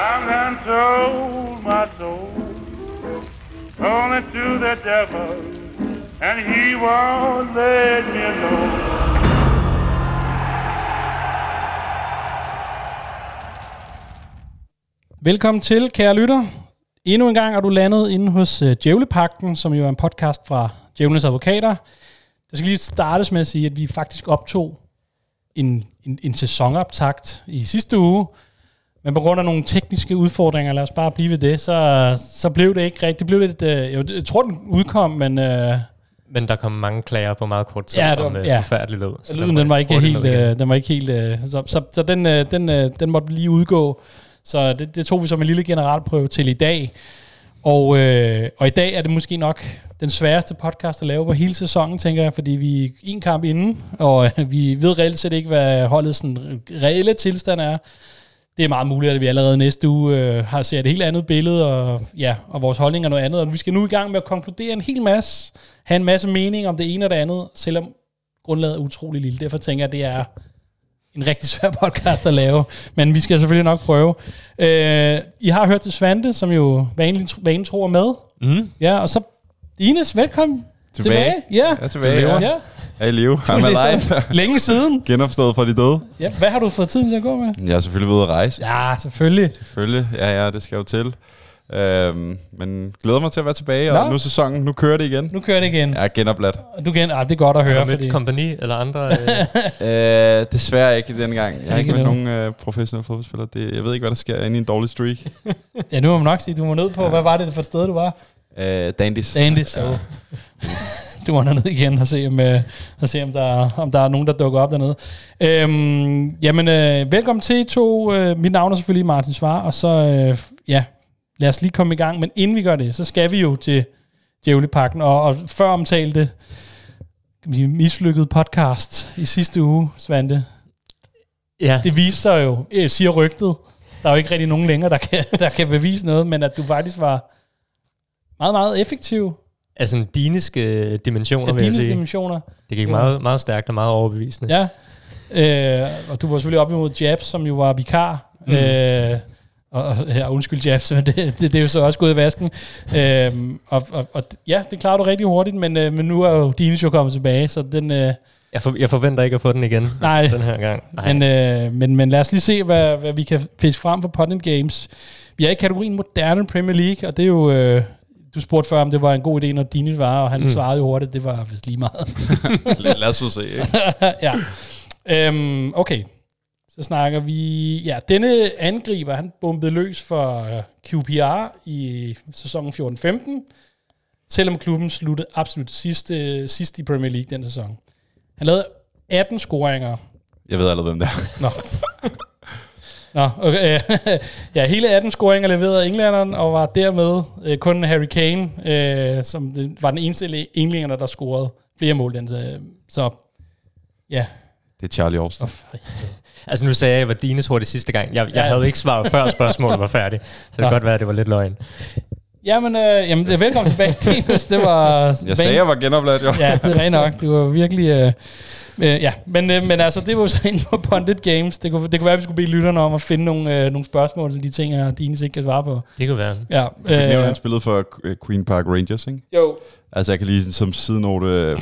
I'm done sold my soul only to the devil, and he won't let me alone. Velkommen til, kære lytter. Endnu en gang er du landet inde hos øh, uh, Djævlepakten, som jo er en podcast fra Djævlenes Advokater. Det skal lige startes med at sige, at vi faktisk optog en, en, en sæsonoptakt i sidste uge, men på grund af nogle tekniske udfordringer, lad os bare blive ved det, så, så blev det ikke rigtigt. Det blev lidt, uh, jo, jeg tror, den udkom, men... Uh, Men der kom mange klager på meget kort tid Ja, det var- om uh, ja. forfærdelig lyd. Så lyden, den var ikke helt, øh, den var ikke helt, øh, så, så, så den, øh, den, øh, den måtte lige udgå. Så det, det tog vi som en lille generalprøve til i dag. Og, øh, og i dag er det måske nok den sværeste podcast at lave på hele sæsonen, tænker jeg, fordi vi er en kamp inden, og øh, vi ved reelt set ikke, hvad holdet sådan reelle tilstand er. Det er meget muligt, at vi allerede næste uge øh, har set et helt andet billede, og, ja, og vores holdning er noget andet. Og vi skal nu i gang med at konkludere en hel masse, have en masse mening om det ene og det andet, selvom grundlaget er utrolig lille. Derfor tænker jeg, at det er en rigtig svær podcast at lave, men vi skal selvfølgelig nok prøve. Øh, I har hørt til Svante, som jo vanligt, vanen tro er med. Mm. Ja, og så Ines, velkommen tilbage. Tilbage. Ja, Jeg er tilbage, ja. Ja. Er i live. I'm alive. Længe siden. Genopstået fra de døde. Ja, hvad har du fået tiden til at gå med? Jeg er selvfølgelig ude at rejse. Ja, selvfølgelig. Selvfølgelig. Ja, ja, det skal jo til. Øhm, men glæder mig til at være tilbage, og Nå. nu er sæsonen, nu kører det igen. Nu kører det igen. Jeg er genopladt. Du kan, ah, det er godt at høre, Har du fordi... kompagni eller andre? Øh, Øh, desværre ikke den gang. Jeg har ikke Ikke nu. nogen øh, professionelle fodboldspillere. Det, jeg ved ikke, hvad der sker inde i en dårlig streak. Ja, nu må man nok sige, du må ned på, hvad var det for et sted, du var? Øh, Dandys. Dandy, så du må ned igen og se, om, øh, og se om, der, om der er nogen, der dukker op dernede. Øhm, jamen, øh, velkommen til I to. Øh, mit navn er selvfølgelig Martin Svar, og så, øh, ja, lad os lige komme i gang. Men inden vi gør det, så skal vi jo til Djævlepakken, og, og før omtalte mislykket podcast i sidste uge, Svante. ja, Det viste sig jo, øh, siger rygtet, der er jo ikke rigtig nogen længere, der kan, der kan bevise noget, men at du faktisk var meget, meget effektiv altså en diniske dimensioner, af vil jeg sige. dimensioner. Det gik Ja. meget, meget stærkt og meget overbevisende. Ja. Øh, og du var selvfølgelig op imod Jabs, som jo var vikar. Mm. Øh, og, og ja, undskyld Jabs, men det, det, det er jo så også gået i vasken. Øh, og, og, og, ja, det klarer du rigtig hurtigt, men, øh, men nu er jo Dines jo kommet tilbage, så den... Øh, Jeg, for, jeg forventer ikke at få den igen nej, den her gang. Nej. men, øh, men, men lad os lige se, hvad, hvad vi kan fiske frem for Putnam Games. Vi er i kategorien moderne Premier League, og det er jo... Øh, du spurgte før, om det var en god idé, når Dines var, og han mm. Svarede jo hurtigt, det var vist lige meget. lad, os se. Ikke? ja. Øhm, okay. Så snakker vi... Ja, denne angriber, han bombede løs for øh, QPR i sæsonen 14-15, selvom klubben sluttede absolut sidst, øh, sidst i Premier League den sæson. Han lavede 18 scoringer. Jeg ved allerede, hvem det er. Nå. Nå, okay. ja, hele 18 scoringer leverede englænderen, og var dermed øh, kun Harry Kane, øh, som det- var den eneste englænder, der scorede flere mål. Den, så, så ja, Det er Charlie Austin. Altså nu sagde jeg, at jeg var Dines hurtigt sidste gang. Jeg, jeg Ja. havde ikke svaret før spørgsmålet var færdigt. Så det kan godt være, at det var lidt løgn. Jamen, øh, jamen velkommen tilbage, Dennis. Det var... Jeg sagde, jeg var genopladt, jo. Ja, det er rent nok. Det var virkelig... Øh, øh, ja, men, øh, men altså, det var jo så inde på Pundit Games. Det kunne, det kunne være, at vi skulle bede lytterne om at finde nogle, øh, nogle spørgsmål til de ting, at Dines ikke kan svare på. Det kunne være. Ja, Øh, øh, han spillede for øh, Queen Park Rangers, ikke? jo, Altså, jeg kan lige som sidenote øh,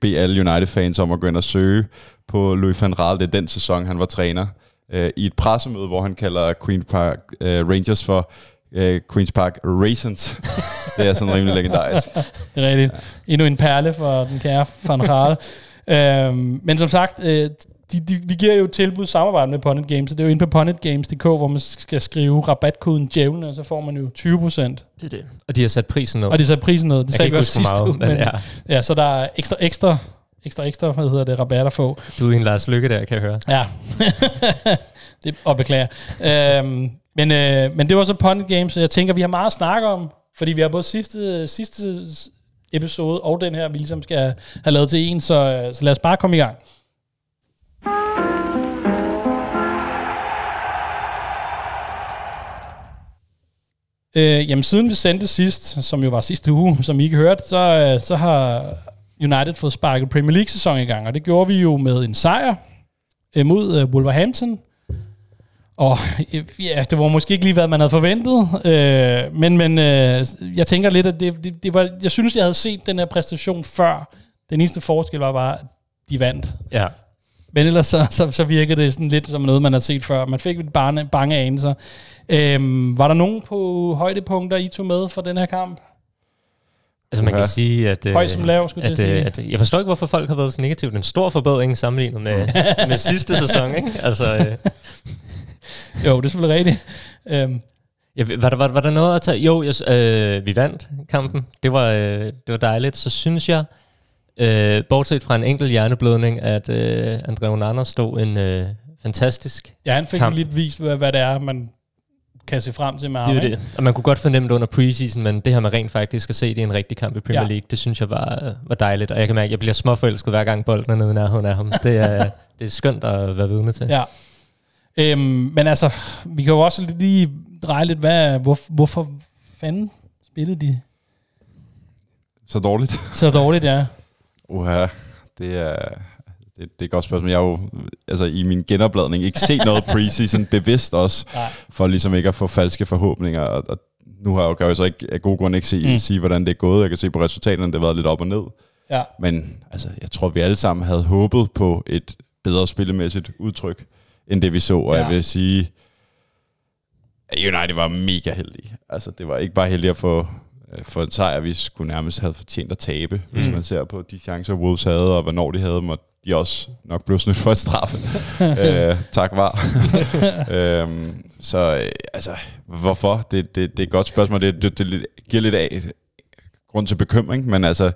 bede alle United-fans om at gå ind og søge på Louis van Gaal. Det er den sæson, han var træner. Øh, I et pressemøde, hvor han kalder Queen Park øh, Rangers for øh, Queen's Park Raisins. det er sådan rimelig legendarisk. det er rigtigt. Endnu en perle for den kære Van Gaal. øhm, men som sagt, øh, de, de, vi giver jo tilbud samarbejde med Punnet Games, så det er jo inde på punnetgames.dk, hvor man skal skrive rabatkoden djævlen, og så får man jo 20%. Det er det. Og de har sat prisen ned. Og de satte prisen ned. Det jeg sagde vi også sidste uge. meget, men, Men, ja, ja, så der er ekstra, ekstra, ekstra, ekstra, hvad hedder det, rabat at få. du er en Lars Lykke der, kan jeg høre. Ja, det, og beklager. Øhm, men, øh, men det var så Punt Games, så jeg tænker, vi har meget at snakke om, fordi vi har både sidste, sidste episode og den her, vi ligesom skal have lavet til en, så, så lad os bare komme i gang. Øh, jamen siden vi sendte sidst, som jo var sidste uge, som I ikke hørte, så, så har United fået sparket Premier League-sæson i gang, og det gjorde vi jo med en sejr øh, mod øh, Wolverhampton. Og ja, det var måske ikke lige, hvad man havde forventet, øh, men, men øh, jeg tænker lidt, at det, det, det var, jeg synes, jeg havde set den her præstation før. Den eneste forskel var bare, at de vandt. Ja. Men ellers så, så, så virkede det sådan lidt som noget, man har set før. Man fik lidt bange, bange anelser. Øhm, var der nogen på højdepunkter, I tog med for den her kamp? Altså man kan sige, at, Høj som lav, skulle jeg at, til at øh, sige. at, jeg forstår ikke, hvorfor folk har været så negativt. En stor forbedring sammenlignet med, med sidste sæson, ikke? Altså, øh, Jo, det er selvfølgelig rigtigt. Øhm, ja, var, der, var, var der noget at tage? Jo, jeg, øh, vi vandt kampen. Det var, øh, det var dejligt. Så synes jeg, øh, bortset fra en enkelt hjerneblødning, at øh, André Onana stod en øh, fantastisk ja, han fik Kamp. lidt vist, hvad, hvad det er, man kan se frem til med ham. Det er det. Og man kunne godt fornemme det under preseason, men det her med rent faktisk at se det i en rigtig kamp i Premier Ja. League, det synes jeg var, øh, var dejligt. Og jeg kan mærke, at jeg bliver småforelsket hver gang bolden er nede i nærheden af ham. Det er, det er skønt at være vidne til. Ja. Øhm, men altså, vi kan jo også lige dreje lidt, hvad, hvor, hvorfor fanden spillede de Så dårligt. så dårligt, ja. Uha, det er, det, det er et godt spørgsmål. Jeg har jo altså, i min genopladning ikke set noget preseason bevidst også, Nej. for ligesom ikke at få falske forhåbninger. Og, og nu har jeg jo, kan jeg jo så ikke af gode grunde ikke se, Mm. mm. sige, hvordan det er gået. Jeg kan se på resultaterne, det har været lidt op og ned. Ja. Men altså, jeg tror, vi alle sammen havde håbet på et bedre spillemæssigt udtryk, end det vi så. Og Ja. jeg vil sige, at United var mega heldige. Altså, det var ikke bare heldigt at få, øh, få en sejr, vi skulle nærmest have fortjent at tabe, mm. hvis man ser på de chancer, Wolves havde, og hvornår de havde dem, og de også nok blev snydt for at straffe. øh, tak var. øhm, så øh, altså, hvorfor? Det, det, det er et godt spørgsmål. Det, det, det giver lidt af grund til bekymring, men altså,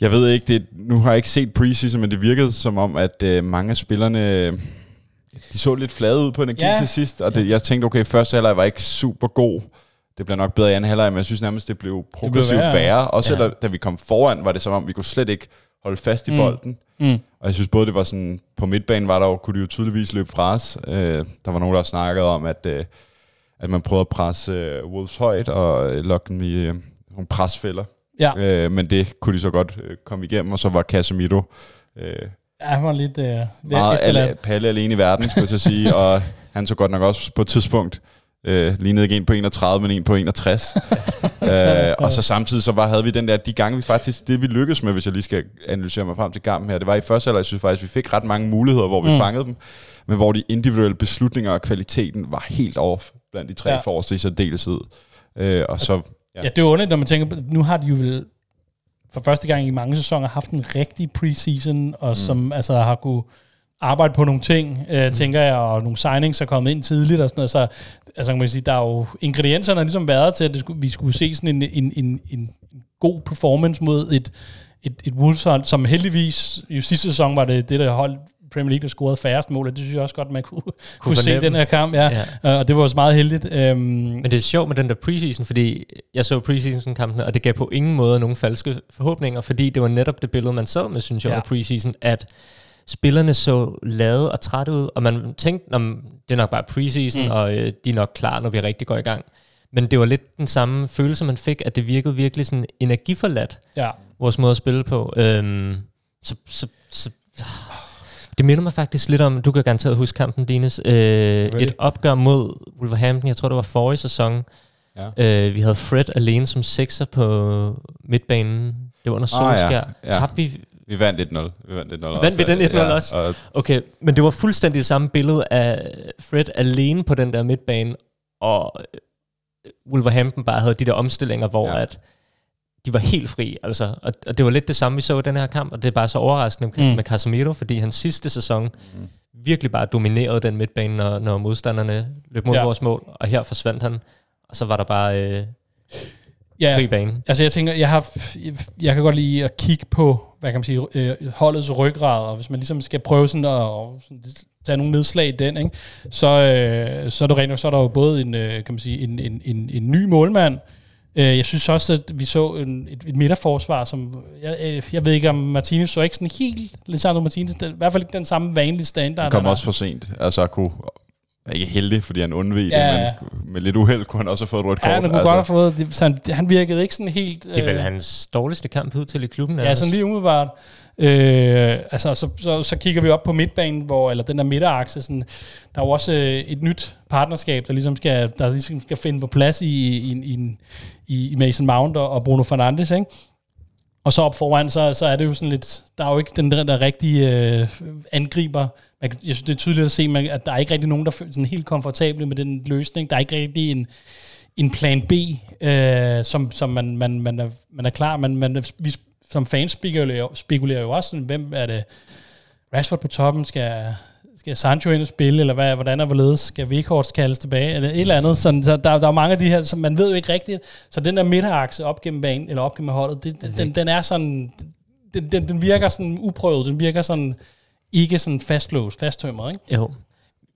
jeg ved ikke, det, nu har jeg ikke set preseason, men det virkede som om, at øh, mange af spillerne, de så lidt flade ud på energi Ja. til sidst, og det, jeg tænkte, okay, første halvleg var ikke super god. Det bliver nok bedre i anden halvleg, men jeg synes nærmest, det blev progressivt værre, værre. ja. værre. Også Ja. da, da vi kom foran, var det som om, vi kunne slet ikke holde fast i Mm. mm. bolden. Mm. Og jeg synes både, det var sådan, på midtbanen var der jo, kunne de jo tydeligvis løbe fra os. Øh, der var nogen, der snakkede om, at, øh, at man prøvede at presse øh, Wolves højt og øh, lokke dem i øh, nogle presfælder. Ja. Øh, men det kunne de så godt øh, komme igennem, og så var Casemiro øh, Ja, han var lidt, øh, lidt meget alle, Palle alene i verden, skulle jeg at sige, og han så godt nok også på et tidspunkt øh, lignede ikke en på 31, men en på 61. øh, og så samtidig så var, havde vi den der, de gange vi faktisk, det vi lykkedes med, hvis jeg lige skal analysere mig frem til kampen her, det var i første halvleg, jeg synes faktisk, vi fik ret mange muligheder, hvor vi Mm. fangede dem, men hvor de individuelle beslutninger og kvaliteten var helt off blandt de tre Ja. forreste i særdeleshed. Øh, og så, Ja. ja, det er jo underligt, når man tænker på, nu har de jo vel for første gang i mange sæsoner haft en rigtig preseason, og mm. som altså har kunne arbejde på nogle ting, øh, mm. tænker jeg, og nogle signings er kommet ind tidligt og sådan noget, så altså kan man sige, der er jo ingredienserne har ligesom været til, at det skulle, vi skulle se sådan en, en, en, en god performance mod et, et, et Wolves hold, som heldigvis, jo sidste sæson var det det, der holdt Premier League, der scorede færrest mål, og det synes jeg også godt, man kunne, kunne, kunne se den her kamp, ja. Ja. ja. og det var også meget heldigt. Øhm, Men det er sjovt med den der preseason, fordi jeg så preseason-kampene, og det gav på ingen måde nogen falske forhåbninger, fordi det var netop det billede, man sad med, synes jeg, Ja. preseason, at spillerne så lade og trætte ud, og man tænkte, om det er nok bare preseason, mm. og øh, de er nok klar, når vi rigtig går i gang. Men det var lidt den samme følelse, man fik, at det virkede virkelig sådan energiforladt, ja. vores måde at spille på. Øhm, så, så, så, det minder mig faktisk lidt om, du kan garanteret huske kampen, Dines, øh, et opgør mod Wolverhampton, jeg tror det var forrige sæson. Ja. Øh, vi havde Fred alene som sekser på midtbanen. Det var under Ah, ja. Solskjaer. Ja. Tabte vi vi vandt 1-0. Vi vandt 1-0 Vandt vi den 1-0 ja, også? Og Okay, men det var fuldstændig det samme billede af Fred alene på den der midtbane, og Wolverhampton bare havde de der omstillinger, hvor ja. at de var helt fri, altså. Og, og det var lidt det samme, vi så i den her kamp, og det er bare så overraskende Mm. med Casemiro, fordi han sidste sæson mm. virkelig bare dominerede den midtbane, når, når modstanderne løb mod Ja. vores mål, og her forsvandt han, og så var der bare øh, Ja, fri bane. Altså jeg tænker, jeg har, jeg kan godt lide at kigge på, hvad kan man sige, øh, holdets ryggrad, og hvis man ligesom skal prøve sådan at, at sådan tage nogle nedslag i den, ikke? Så, øh, så er nok, så er der jo både en, øh, kan man sige, en, en, en, en ny målmand, Jeg synes også, at vi så en, et, et midterforsvar, som... Jeg, øh, jeg ved ikke, om Martinez så ikke sådan helt... Lisandro Martinez, den, i hvert fald ikke den samme vanlige standard. Han kom også for sent. Altså, kunne, ikke heldig, fordi han undveg Ja, det, ja. men med lidt uheld kunne han også have fået et rødt kort. Ja, han kunne altså, godt have fået... Det, så han, han virkede ikke sådan helt... Det er vel øh, hans dårligste kamp ud til i klubben. Ja, ellers. sådan lige umiddelbart. Øh, altså, så, så, så kigger vi op på midtbanen, hvor, eller den der midterakse, sådan, der er jo også øh, et nyt partnerskab, der ligesom skal, der ligesom skal finde på plads i, i, i, i, i Mason Mount og, og Bruno Fernandes, ikke? Og så op foran, så, så er det jo sådan lidt, der er jo ikke den der, der rigtige øh, angriber. Man, jeg synes, det er tydeligt at se, man, at der er ikke rigtig nogen, der føler sådan helt komfortable med den løsning. Der er ikke rigtig en, en plan B, øh, som, som man, man, man, er, man er klar. Man, man, vi som fans spekulerer, spekulerer jo også, hvem er det, Rashford på toppen, skal, skal Sancho ind og spille, eller hvad, hvordan er hvorledes, skal Weghorst kaldes tilbage, eller et eller andet. Sådan, så der, der er mange af de her, som man ved jo ikke rigtigt. Så den der midterakse op gennem banen, eller op gennem holdet, det, den, den, den er sådan, den, den, den virker sådan uprøvet, den virker sådan ikke sådan fastlåst, fasttømret, ikke? Jo.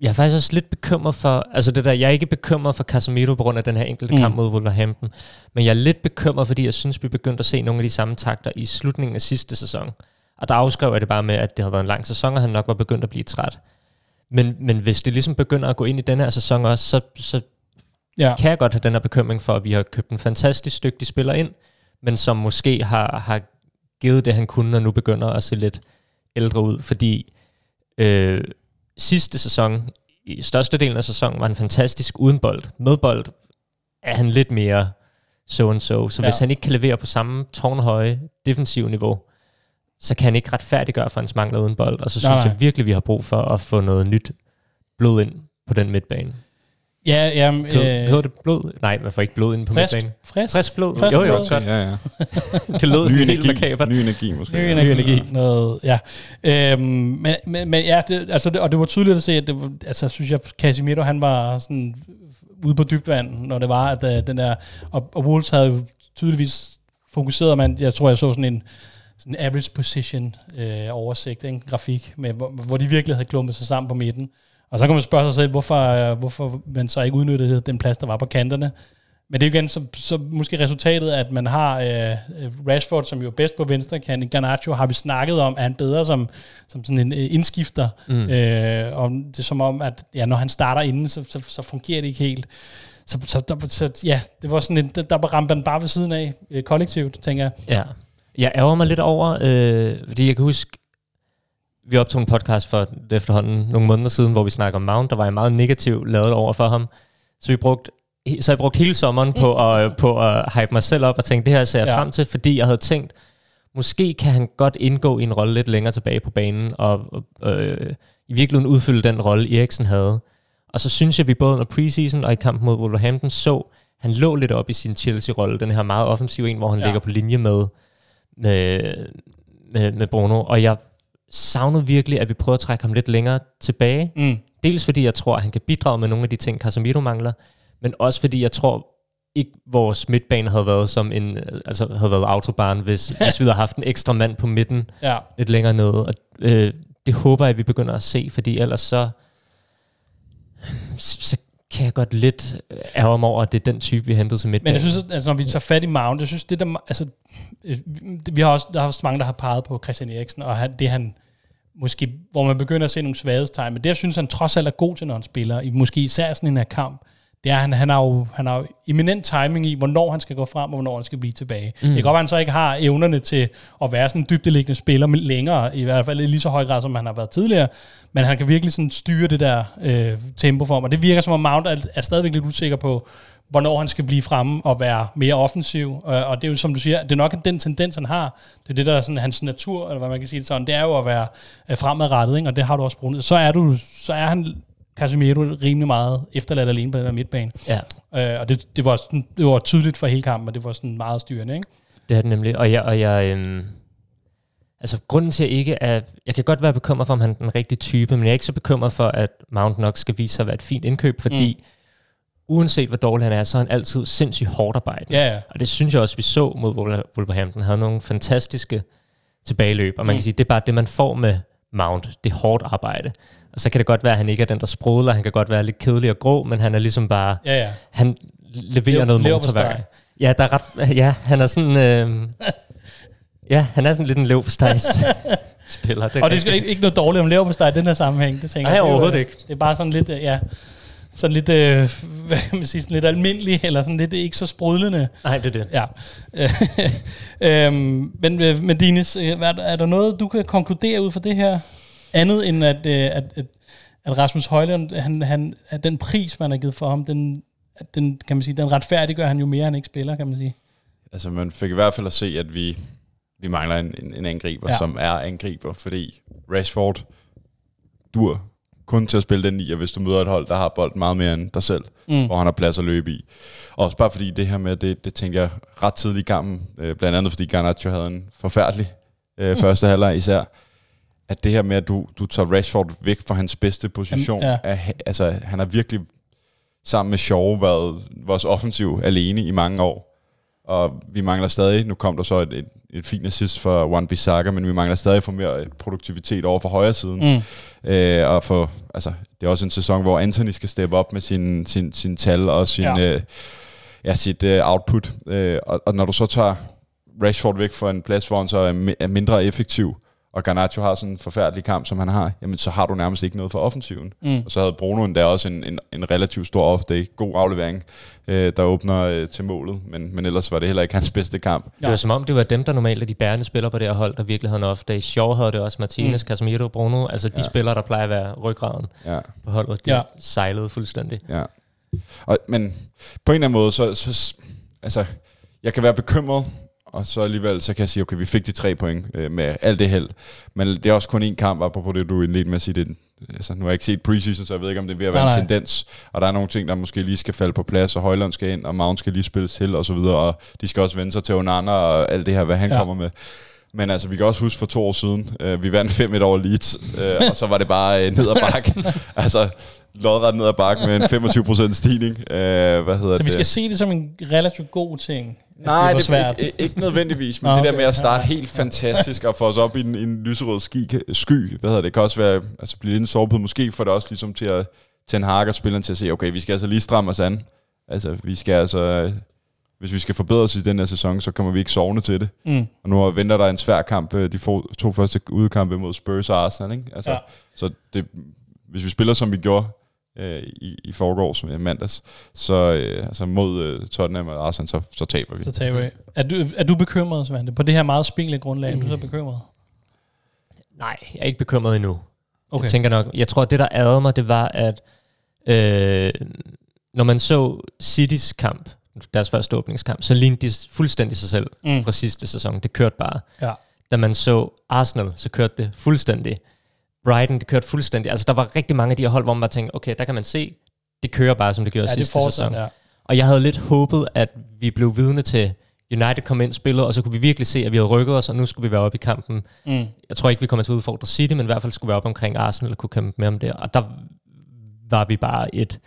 Jeg er faktisk også lidt bekymret for, altså det der, jeg er ikke bekymret for Casemiro på grund af den her enkelte mm. kamp mod Wolverhampton, men jeg er lidt bekymret, fordi jeg synes, vi begyndte at se nogle af de samme takter i slutningen af sidste sæson. Og der afskrev jeg det bare med, at det havde været en lang sæson, og han nok var begyndt at blive træt. Men, men hvis det ligesom begynder at gå ind i den her sæson også, så, så ja. kan jeg godt have den her bekymring for, at vi har købt en fantastisk dygtig spiller ind, men som måske har, har givet det, han kunne, og nu begynder at se lidt ældre ud. Fordi øh, sidste sæson, i størstedelen af sæsonen, var han fantastisk uden bold. Med bold er han lidt mere so and so. Så ja. hvis han ikke kan levere på samme tårnhøje defensiv niveau, så kan han ikke retfærdiggøre for hans mangler uden bold. Og så nej, synes nej. jeg virkelig, vi har brug for at få noget nyt blod ind på den midtbane. Ja, ja. Øh, Hedder det blod? Nej, man får ikke blod ind på frisk, midtbanen. Frisk, frisk blod? Frisk jo, jo, blod. godt. Ja, ja. det lød sådan Ny helt makabert. ny energi måske. Ny energi. Ny energi. Noget, ja. Øhm, men, men, men ja, det, altså det, og det var tydeligt at se, at det, var- altså, synes jeg, Casemiro, han var sådan ude på dybt vand, når det var, at uh, den der, og, og Wolves havde tydeligvis fokuseret, man, jeg tror, jeg så sådan en, sådan en average position øh, oversigt, en grafik, med, hvor, hvor de virkelig havde klumpet sig sammen på midten. Og så kan man spørge sig selv, hvorfor, øh, hvorfor man så ikke udnyttede den plads, der var på kanterne. Men det er jo igen så, så måske resultatet, at man har øh, Rashford, som jo er bedst på venstre kant. Garnacho har vi snakket om, er han bedre som, som sådan en øh, indskifter. Mm. Øh, og det er som om, at ja, når han starter inden, så, så, så fungerer det ikke helt. Så, så, der, så ja, det var sådan en, der, der ramte den bare ved siden af øh, kollektivt, tænker jeg. Ja. Jeg ærger mig lidt over, øh, fordi jeg kan huske, vi optog en podcast for efterhånden nogle måneder siden, hvor vi snakker om Mount, der var jeg meget negativ lavet over for ham. Så vi brugte så jeg brugte hele sommeren på at, på at hype mig selv op og tænke, det her ser jeg Ja. frem til, fordi jeg havde tænkt, måske kan han godt indgå i en rolle lidt længere tilbage på banen, og øh, i virkeligheden udfylde den rolle, Eriksen havde. Og så synes jeg, vi både under preseason og i kampen mod Wolverhampton så, han lå lidt op i sin Chelsea-rolle, den her meget offensive en, hvor han ja. ligger på linje med, med, med, med Bruno. Og jeg savnede virkelig, at vi prøvede at trække ham lidt længere tilbage. Mm. Dels fordi jeg tror, at han kan bidrage med nogle af de ting, Casemiro mangler, men også fordi jeg tror ikke, vores midtbane havde været som en, øh, altså havde været autobahn, hvis, hvis vi havde haft en ekstra mand på midten Ja. lidt længere nede. Og øh, det håber jeg, at vi begynder at se, fordi ellers så, så kan jeg godt lidt øh, ærge mig over, at det er den type, vi hentede til midtbanen. Men jeg synes, at, altså, når vi tager fat i Mount, jeg synes, det der, altså, øh, vi har også, der er også mange, der har peget på Christian Eriksen, og han, det han, måske, hvor man begynder at se nogle svaghedstegn, men det, jeg synes, han trods alt er god til, når han spiller, i måske især sådan en her kamp, det er, han, han, har jo, han har jo eminent timing i, hvornår han skal gå frem, og hvornår han skal blive tilbage. Mm. Det kan godt at han så ikke har evnerne til at være sådan en dybdeliggende spiller med længere, i hvert fald i lige så høj grad, som han har været tidligere, men han kan virkelig sådan styre det der øh, tempo for ham, og det virker som om Mount er, er stadigvæk lidt usikker på, hvornår han skal blive fremme og være mere offensiv. Og, og det er jo, som du siger, det er nok den tendens, han har. Det er det, der er sådan hans natur, eller hvad man kan sige det sådan. Det er jo at være øh, fremadrettet, ikke? og det har du også brugt. Så er, du, så er han, Casemiro, rimelig meget efterladt alene på den der midtbane. Ja, Øh, og det, det, var sådan, det var tydeligt for hele kampen, og det var sådan meget styrende. Ikke? det er det nemlig. Og jeg, og jeg øhm, altså grunden til at ikke er, jeg kan godt være bekymret for, om han er den rigtige type, men jeg er ikke så bekymret for, at Mount nok skal vise sig at være et fint indkøb, fordi mm. Uanset hvor dårlig han er, så er han altid sindssygt hårdt arbejde. Ja, ja. Og det synes jeg også, vi så mod Wolver- Wolverhampton. Han havde nogle fantastiske tilbageløb, og man Mm. kan sige, det er bare det, man får med Mount. Det er hårdt arbejde. Og så kan det godt være, at han ikke er den, der sprudler. Han kan godt være lidt kedelig og grå, men han er ligesom bare... Ja, ja. Han leverer Lev- noget motorværk. Ja, der er ret, ja, han er sådan... Øh, ja, han er sådan lidt en leverpostejs spiller. Og det er ikke, ikke noget dårligt om lever på i den her sammenhæng, det tænker Nej, jeg. Det jo, overhovedet øh, ikke. Det er bare sådan lidt, øh, ja. Sådan lidt, øh, hvad kan man sige, sådan lidt almindelig, eller sådan lidt ikke så sprudlende. Nej, det er det. Ja. øhm, men, øh, men Dines, øh, er, der- er der noget, du kan konkludere ud fra det her? Andet end at, øh, at, at, at Rasmus Højlund, han, han, at den pris, man har givet for ham, den, at den, kan man sige, den retfærdiggør han jo mere, han ikke spiller, kan man sige. Altså, man fik i hvert fald at se, at vi, vi mangler en, en, en angriber, ja. som er angriber, fordi Rashford dur kun til at spille den nier, hvis du møder et hold, der har bolden meget mere end dig selv, Mm. mm. hvor han har plads at løbe i. Også bare fordi det her med, det, det tænkte jeg ret tidligt i kampen, øh, blandt andet fordi Garnacho havde en forfærdelig øh, første halvleg især, at det her med, at du, du tager Rashford væk fra hans bedste position, Jamen, ja. er, altså han har virkelig sammen med Shaw været vores offensiv alene i mange år. Og vi mangler stadig, nu kom der så et, et, et fint assist for One Bissaka, men vi mangler stadig for mere produktivitet over for højre siden. Mm. Øh, og for, altså, det er også en sæson, hvor Anthony skal steppe op med sin, sin, sin tal og sin, Ja. ja. øh, ja, sit øh, output. Øh, og, og når du så tager Rashford væk fra en plads, hvor han så er, mi- er mindre effektiv, og Garnacho har sådan en forfærdelig kamp, som han har, jamen så har du nærmest ikke noget for offensiven. Mm. Og så havde Bruno endda også en, en, en relativt stor off-day, god aflevering, øh, der åbner øh, til målet, men, men ellers var det heller ikke hans bedste kamp. Det var som om, det var dem, der normalt er de bærende spillere på det her hold, der virkelig havde en off-day. Shaw havde det også, Martinez, mm. Casemiro, Bruno. Altså de ja. Ja. spillere, der plejer at være ryggraden Ja. på holdet, de Ja. ja. sejlede fuldstændig. Ja. Og, men på en eller anden måde, så, så altså, jeg kan være bekymret, og så alligevel, så kan jeg sige, okay, vi fik de tre point øh, med alt det held. Men det er også kun én kamp, apropos det, du indledte med at sige, det, altså, nu har jeg ikke set preseason, så jeg ved ikke, om det er ved at være Nej, en tendens. Og der er nogle ting, der måske lige skal falde på plads, og Højlund skal ind, og Mount skal lige spilles til, og så videre, og de skal også vende sig til Onana, og alt det her, hvad han ja. kommer med. Men altså, vi kan også huske for to år siden, øh, vi vandt 5-1 over Leeds, øh, og så var det bare øh, ned ad bakke. altså, lodret ned ad bakke med en 25% stigning. Øh, hvad hedder Så vi det? skal se det som en relativt god ting. Nej, det det svært. Ikke, ikke nødvendigvis, men Nå, det der okay. med at starte helt fantastisk og få os op i en, en lyserød ski, sky, hvad hedder det, kan også være, altså blive lidt en sovepude. Måske får det også ligesom til at Hag og spilleren til at se, okay, vi skal altså lige stramme os an. Altså, vi skal altså, hvis vi skal forbedre os i den her sæson, så kommer vi ikke sovende til det. Mm. Og nu venter der en svær kamp, øh, de to første udekampe mod Spurs og Arsenal, ikke? Altså, ja. Så det, hvis vi spiller, som vi gjorde øh, i, i forgårs, som i mandags, så øh, altså mod øh, Tottenham og Arsenal, så, så taber vi. Så taber vi. Er du, er du bekymret, Svante? På det her meget spinkle grundlag, er du så bekymret? Nej, jeg er ikke bekymret endnu. Okay. Okay. Jeg tænker nok, jeg tror, at det, der ærede mig, det var, at øh, når man så Citys kamp, deres første åbningskamp, så lignede de fuldstændig sig selv Mm. mm. fra sidste sæson. Det kørte bare. Ja. Da man så Arsenal, så kørte det fuldstændig. Brighton, det kørte fuldstændig. Altså, der var rigtig mange af de her hold, hvor man tænkte, okay, der kan man se, det kører bare, som det gjorde Ja, det sidste fortsat, sæson. ja. Og jeg havde lidt håbet, at vi blev vidne til United kom ind spillet, og så kunne vi virkelig se, at vi havde rykket os, og nu skulle vi være oppe i kampen. Mm. Jeg tror ikke, vi kommer til at udfordre City, men i hvert fald skulle vi være oppe omkring Arsenal og kunne kæmpe med om det. Og der var vi bare et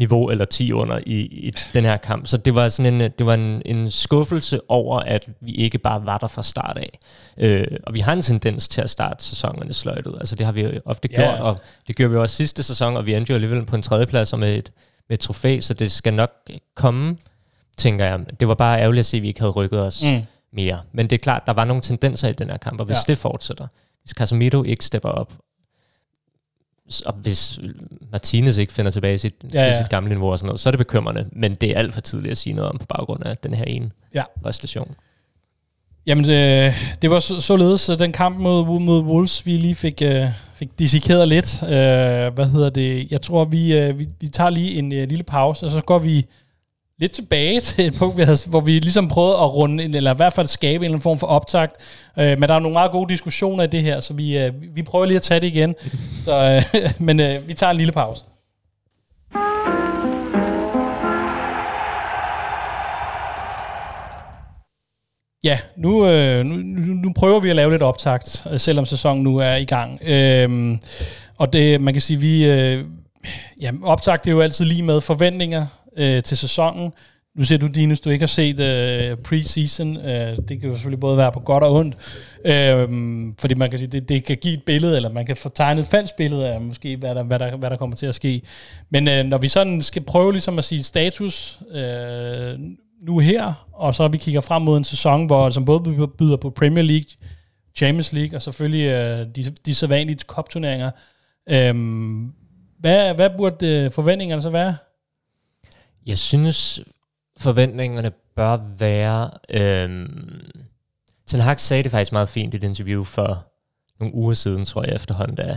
niveau eller 10 under i, i den her kamp. Så det var sådan en, det var en, en skuffelse over, at vi ikke bare var der fra start af. Øh, og vi har en tendens til at starte sæsonerne sløjtet. Altså det har vi ofte gjort, ja. og det gjorde vi også sidste sæson, og vi endte jo alligevel på en tredjeplads og med et, med et trofæ, så det skal nok komme, tænker jeg. Det var bare ærgerligt at se, at vi ikke havde rykket os Mm. mere. Men det er klart, der var nogle tendenser i den her kamp, og hvis Ja. det fortsætter, hvis Casemiro ikke stepper op, og hvis Martinez ikke finder tilbage i sit, Ja, ja, ja. sit gamle niveau og sådan noget, så er det bekymrende. Men det er alt for tidligt at sige noget om på baggrund af den her ene Ja. præstation. Jamen, det, det var så, således øh, den kamp mod, mod Wolves, vi lige fik, øh, fik dissekeret lidt. Øh, hvad hedder det? Jeg tror, vi, øh, vi, vi tager lige en øh, lille pause, og så går vi lidt tilbage til et punkt, vi havde, hvor vi ligesom prøvede at runde, eller i hvert fald skabe en eller anden form for optakt. Øh, men der er nogle meget gode diskussioner i det her, så vi, øh, vi prøver lige at tage det igen. så, øh, men øh, vi tager en lille pause. Ja, nu, øh, nu, nu, prøver vi at lave lidt optakt, øh, selvom sæsonen nu er i gang. Øhm, og det, man kan sige, vi, øh, ja, optakt er jo altid lige med forventninger øh, til sæsonen. Nu ser du, Dinus, du ikke har set øh, preseason. Øh, det kan jo selvfølgelig både være på godt og ondt. Øh, fordi man kan sige, det, det kan give et billede, eller man kan få tegnet et falsk billede af måske, hvad der, hvad der, hvad der kommer til at ske. Men øh, når vi sådan skal prøve ligesom at sige status øh, nu her, og så vi kigger frem mod en sæson, hvor som både byder på Premier League, Champions League, og selvfølgelig øh, de, de sædvanlige cup-turneringer. Øh, Hvad, hvad burde øh, forventningerne så være? Jeg synes, forventningerne bør være... Øhm, Ten Hag sagde det faktisk meget fint i et interview for nogle uger siden, tror jeg efterhånden, der,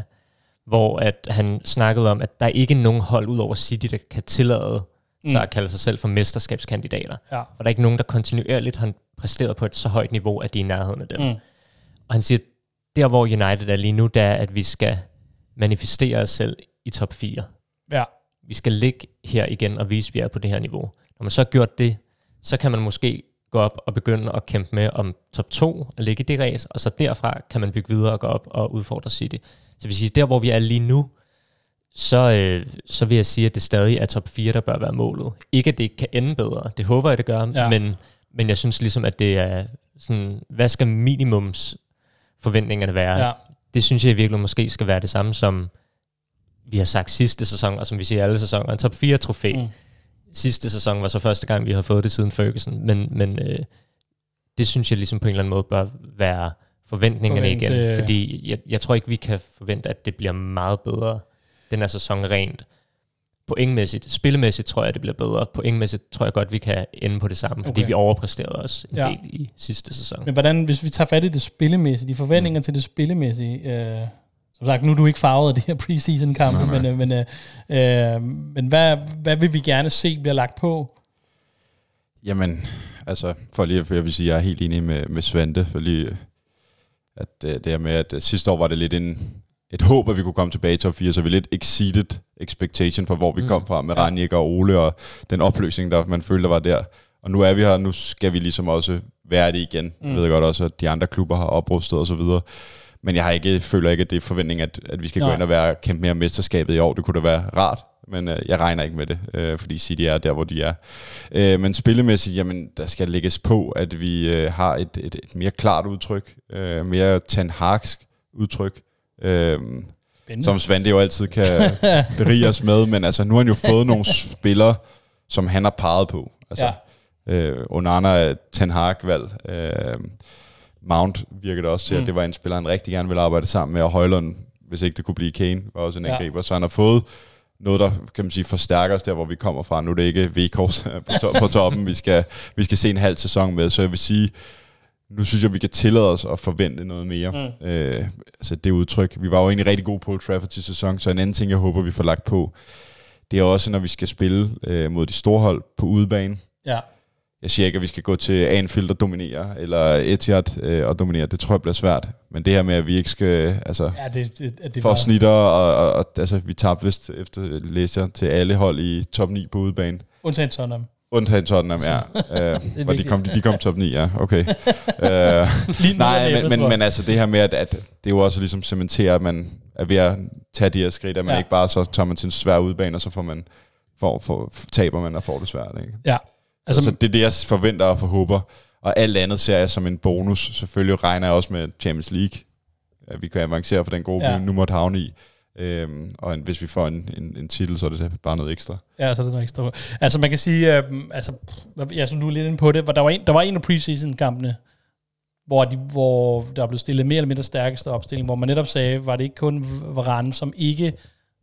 hvor at han snakkede om, at der er ikke nogen hold ud over City, der kan tillade mm. sig at kalde sig selv for mesterskabskandidater. Ja. For der er ikke nogen, der kontinuerligt har præsteret på et så højt niveau, at de er i nærheden af dem. Mm. Og han siger, der hvor United er lige nu, der er, at vi skal manifestere os selv i top 4. Ja. Vi skal ligge her igen og vise, at vi er på det her niveau. Når man så har gjort det, så kan man måske gå op og begynde at kæmpe med om top 2 og ligge i det race, og så derfra kan man bygge videre og gå op og udfordre City. Så hvis der hvor vi er lige nu, så, øh, så vil jeg sige, at det stadig er top 4, der bør være målet. Ikke at det ikke kan ende bedre, det håber jeg, det gør, Ja. men, men jeg synes ligesom, at det er sådan, hvad skal minimums forventningerne være? Ja. Det synes jeg i virkeligheden måske skal være det samme som vi har sagt sidste sæson, og som vi siger alle sæsoner, en top 4 trofæ. Mm. Sidste sæson var så første gang, vi har fået det siden Ferguson, men, men øh, det synes jeg ligesom på en eller anden måde bør være forventningerne Forvent, igen, øh, fordi jeg, jeg tror ikke, vi kan forvente, at det bliver meget bedre den her sæson rent pointmæssigt. Spillemæssigt tror jeg, det bliver bedre. Pointmæssigt tror jeg godt, vi kan ende på det samme, fordi Okay. vi overpræsterede os en ja. del i sidste sæson. Men hvordan, hvis vi tager fat i det spillemæssige, de forventninger mm. til det spillemæssige, øh, som sagt, nu er du ikke farvet af de her preseason-kampe, Nej, nej. men, øh, men, øh, øh, men hvad, hvad vil vi gerne se bliver lagt på? Jamen, altså, for lige, for jeg vil sige, jeg er helt enig med, med Svante, for lige, at øh, det her med, at øh, sidste år var det lidt en, et håb, at vi kunne komme tilbage i top 4, så vi lidt exceeded expectation for, hvor vi mm. Kom fra med Ja. Ranjik og Ole, og den opløsning, der man følte, der var der. Og nu er vi her, nu skal vi ligesom også være det igen. Mm. Jeg ved godt også, at de andre klubber har oprustet og så videre. Men jeg har ikke, føler ikke, at det er forventning, at, at vi skal Nej. Gå ind og være kæmpe mere mesterskabet i år. Det kunne da være rart, men øh, jeg regner ikke med det, øh, fordi City er der, hvor de er. Øh, men spillemæssigt, jamen, der skal lægges på, at vi øh, har et, et, et mere klart udtryk, øh, mere tanharksk udtryk, øh, Spændende. som Svante jo altid kan berige os med, men altså, nu har han jo fået nogle spillere, som han har peget på. Altså, Ja. øh, Onana er Ten Hag-valg. Øh, Mount virker det også til, mm. At det var en spiller, han rigtig gerne ville arbejde sammen med, og Højlund, hvis ikke det kunne blive Kane, var også en Ja. angriber. Så han har fået noget, der kan man sige, forstærker os der, hvor vi kommer fra. Nu er det ikke V-kors på, to- på toppen, vi skal, vi skal se en halv sæson med. Så jeg vil sige, nu synes jeg, vi kan tillade os at forvente noget mere. Mm. Øh, altså det udtryk. Vi var jo egentlig rigtig gode på Trafford til sæson, så en anden ting, jeg håber, vi får lagt på, det er også, når vi skal spille øh, mod de store hold på udebane. Ja. Jeg siger ikke, at vi skal gå til Anfield og dominere, eller Etihad øh, og dominere. Det tror jeg bliver svært. Men det her med, at vi ikke skal... Altså, Ja, det, det, det, det for snitter, og, og, og altså, vi tabte vist efter læser til alle hold i top 9 på udebane. undtagen Tottenham. Undtagen Tottenham, ja. Øh, hvor de kom, de, de kom top 9, ja. Okay. øh, nej, men, men, men altså det her med, at, at det er jo også ligesom cementerer, at man er ved at tage de her skridt, at man Ja. ja. ikke bare så tager man til en svær udebane, og så får man, får, får, taber man og får det svært. Ikke? Ja. Altså, Altså, så det er det, jeg forventer og forhåber. Og alt andet ser jeg som en bonus. Selvfølgelig regner jeg også med Champions League. At vi kan avancere for den gruppe, Ja. vi nu måtte havne i. Øhm, og en, hvis vi får en, en, en titel, så er det bare noget ekstra. Ja, så er det noget ekstra. Altså man kan sige, øh, altså, jeg synes, du er lidt inde på det, hvor der var en, der var en af preseason-kampene, hvor, de, hvor der blev stillet mere eller mindre stærkeste opstilling, hvor man netop sagde, var det ikke kun Varane, som ikke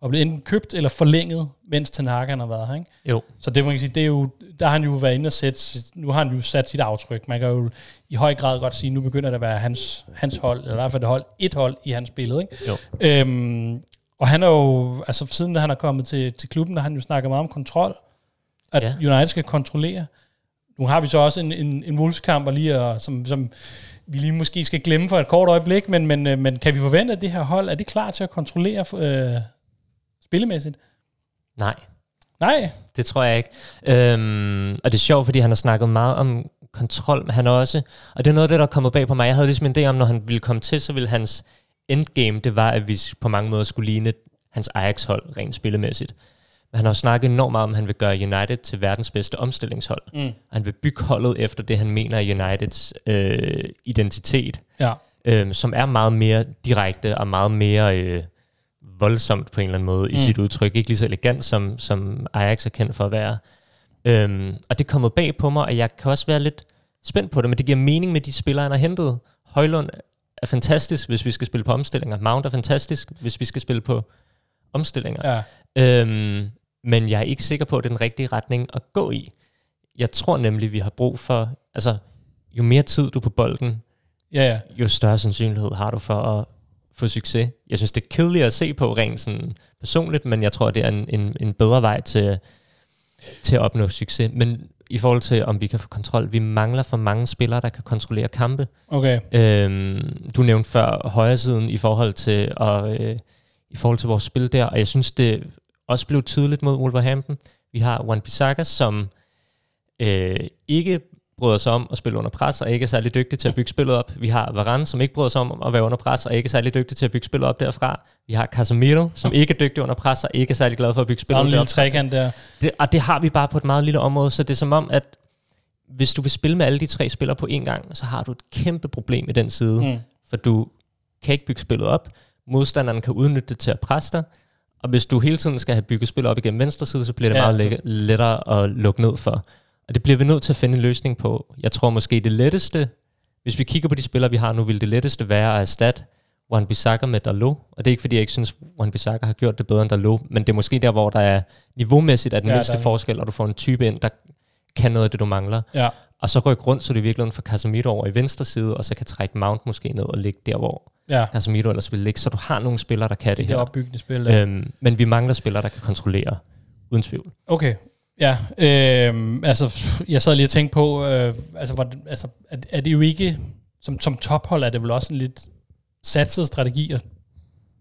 var blevet enten købt eller forlænget, mens han har været her, ikke? Jo. Så det man kan sige, det er jo, der har han jo været inde og sætte, nu har han jo sat sit aftryk. Man kan jo i høj grad godt sige, nu begynder det at være hans, hans hold, eller i hvert fald et hold, et hold i hans billede, ikke? Jo. Øhm, og han er jo, altså siden han er kommet til, til klubben, der har han jo snakket meget om kontrol, at Ja. United skal kontrollere. Nu har vi så også en, en, en Wolves-kamp, og lige, og, som, som vi lige måske skal glemme for et kort øjeblik, men, men, øh, men kan vi forvente, at det her hold, er det klar til at kontrollere øh, spillemæssigt? Nej, Nej. det tror jeg ikke. Øhm, og det er sjovt, fordi han har snakket meget om kontrol, men han også, og det er noget af det, der er kommet bag på mig. Jeg havde ligesom en idé om, når han ville komme til, så ville hans endgame, det var, at vi på mange måder skulle ligne hans Ajax-hold rent spillemæssigt. Men han har snakket enormt meget om, at han vil gøre United til verdens bedste omstillingshold. Mm. Han vil bygge holdet efter det, han mener er Uniteds øh, identitet, Ja. øh, som er meget mere direkte og meget mere øh, voldsomt på en eller anden måde i Mm. sit udtryk. Ikke lige så elegant, som, som Ajax er kendt for at være. Øhm, og det er kommet bag på mig, og jeg kan også være lidt spændt på det, men det giver mening med de spillere, han har hentet. Højlund er fantastisk, hvis vi skal spille på omstillinger. Mount er fantastisk, hvis vi skal spille på omstillinger. Ja. Øhm, men jeg er ikke sikker på, at det er den rigtige retning at gå i. Jeg tror nemlig, vi har brug for, altså jo mere tid du er på bolden, Ja, ja. jo større sandsynlighed har du for at få succes. Jeg synes, det er kedeligt at se på rent sådan personligt, men jeg tror, det er en, en, en bedre vej til, til at opnå succes. Men i forhold til, om vi kan få kontrol, vi mangler for mange spillere, der kan kontrollere kampe. Okay. Øhm, du nævnte før højre siden i forhold til at, øh, i forhold til vores spil der, og jeg synes, det også blev tydeligt mod Wolverhampton. Vi har Juan Bissaka, som øh, ikke bryder sig om at spille under pres, og ikke er særlig dygtig til at bygge spillet op. Vi har Varane, som ikke bryder sig om at være under pres, og ikke er særlig dygtig til at bygge spillet op derfra. Vi har Casemiro, som ikke er dygtig under pres, og ikke er særlig glad for at bygge Der er spillet en lille trekant der. Det, og det har vi bare på et meget lille område, så det er som om, at hvis du vil spille med alle de tre spillere på én gang, så har du et kæmpe problem i den side, Mm. for du kan ikke bygge spillet op. Modstanderen kan udnytte det til at presse dig, og hvis du hele tiden skal have bygget spillet op igennem venstre side, så bliver det Ja, meget lække, lettere at lukke ned for. Og det bliver vi nødt til at finde en løsning på. Jeg tror måske det letteste, hvis vi kigger på de spillere, vi har nu, vil det letteste være at erstatte Juan Bissaka med Dalot. Og det er ikke, fordi jeg ikke synes, Juan Bissaka har gjort det bedre end Dalot, men det er måske der, hvor der er niveaumæssigt er den Ja, mindste der er- forskel, og du får en type ind, der kan noget af det, du mangler. Ja. Og så rykke rundt, så det virkelig for Casemiro over i venstre side, og så kan trække Mount måske ned og ligge der, hvor Ja. Casemiro ellers vil ligge, så du har nogle spillere, der kan det Det her. er opbyggende spil. Ja. Øhm, men vi mangler spillere, der kan kontrollere, uden tvivl. Okay. Ja, øh, altså jeg sad lige og tænkte på, øh, altså, hvor, altså er, er det jo ikke, som, som tophold er det vel også en lidt satset strategi at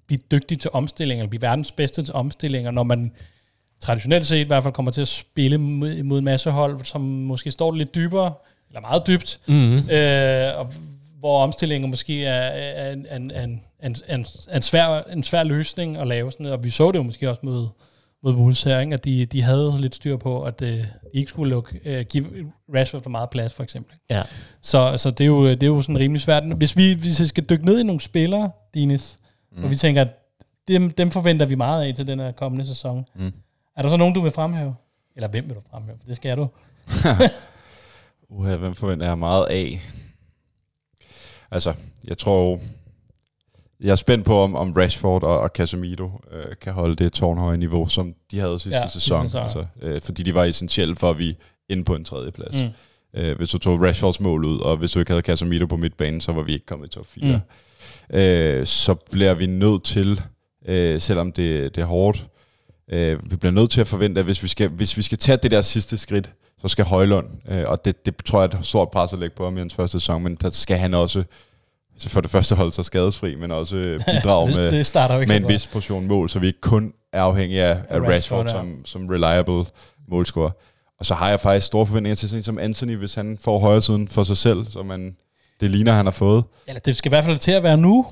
blive dygtig til omstillinger, eller blive verdens bedste til omstillinger, når man traditionelt set i hvert fald kommer til at spille mod, mod en masse hold, som måske står lidt dybere, eller meget dybt, Mm-hmm. øh, og hvor omstillingen måske er, er en, en, en, en, en, en, svær, en svær løsning at lave. Sådan noget. Og vi så det jo måske også mod, mod Wolves her, ikke? at de, de havde lidt styr på, at øh, de ikke skulle lukke, øh, give Rashford for meget plads, for eksempel. Ja. Så, så det, er jo, det er jo sådan rimelig svært. Hvis vi, hvis vi skal dykke ned i nogle spillere, Dines, mm. og vi tænker, at dem, dem forventer vi meget af til den her kommende sæson. Mm. Er der så nogen, du vil fremhæve? Eller hvem vil du fremhæve? Det skal du. Uha, hvem forventer jeg meget af? Altså, jeg tror. Jeg er spændt på, om, om Rashford og, og Casemiro øh, kan holde det tårnhøje niveau, som de havde sidste Ja, sidste sæson. sæson. Altså, øh, fordi de var essentielle for, at vi inde på en tredje plads. Mm. Øh, hvis du tog Rashfords mål ud, og hvis du ikke havde Casemiro på midtbanen, så var vi ikke kommet i top 4. Mm. Øh, så bliver vi nødt til, øh, selvom det, det er hårdt, øh, vi bliver nødt til at forvente, at hvis vi skal, hvis vi skal tage det der sidste skridt, så skal Højlund, øh, og det, det tror jeg er et stort pres at lægge på ham i hans første sæson, men der skal han også, så for det første holde sig skadesfri, men også øh, bidrage med, det med så en godt. vis portion mål, så vi ikke kun er afhængige af, af Rashford, ja. som, som reliable målscorer. Og så har jeg faktisk store forventninger til sådan som Anthony, hvis han får højre siden for sig selv, så man, det ligner, han har fået. Eller det skal i hvert fald til at være nu.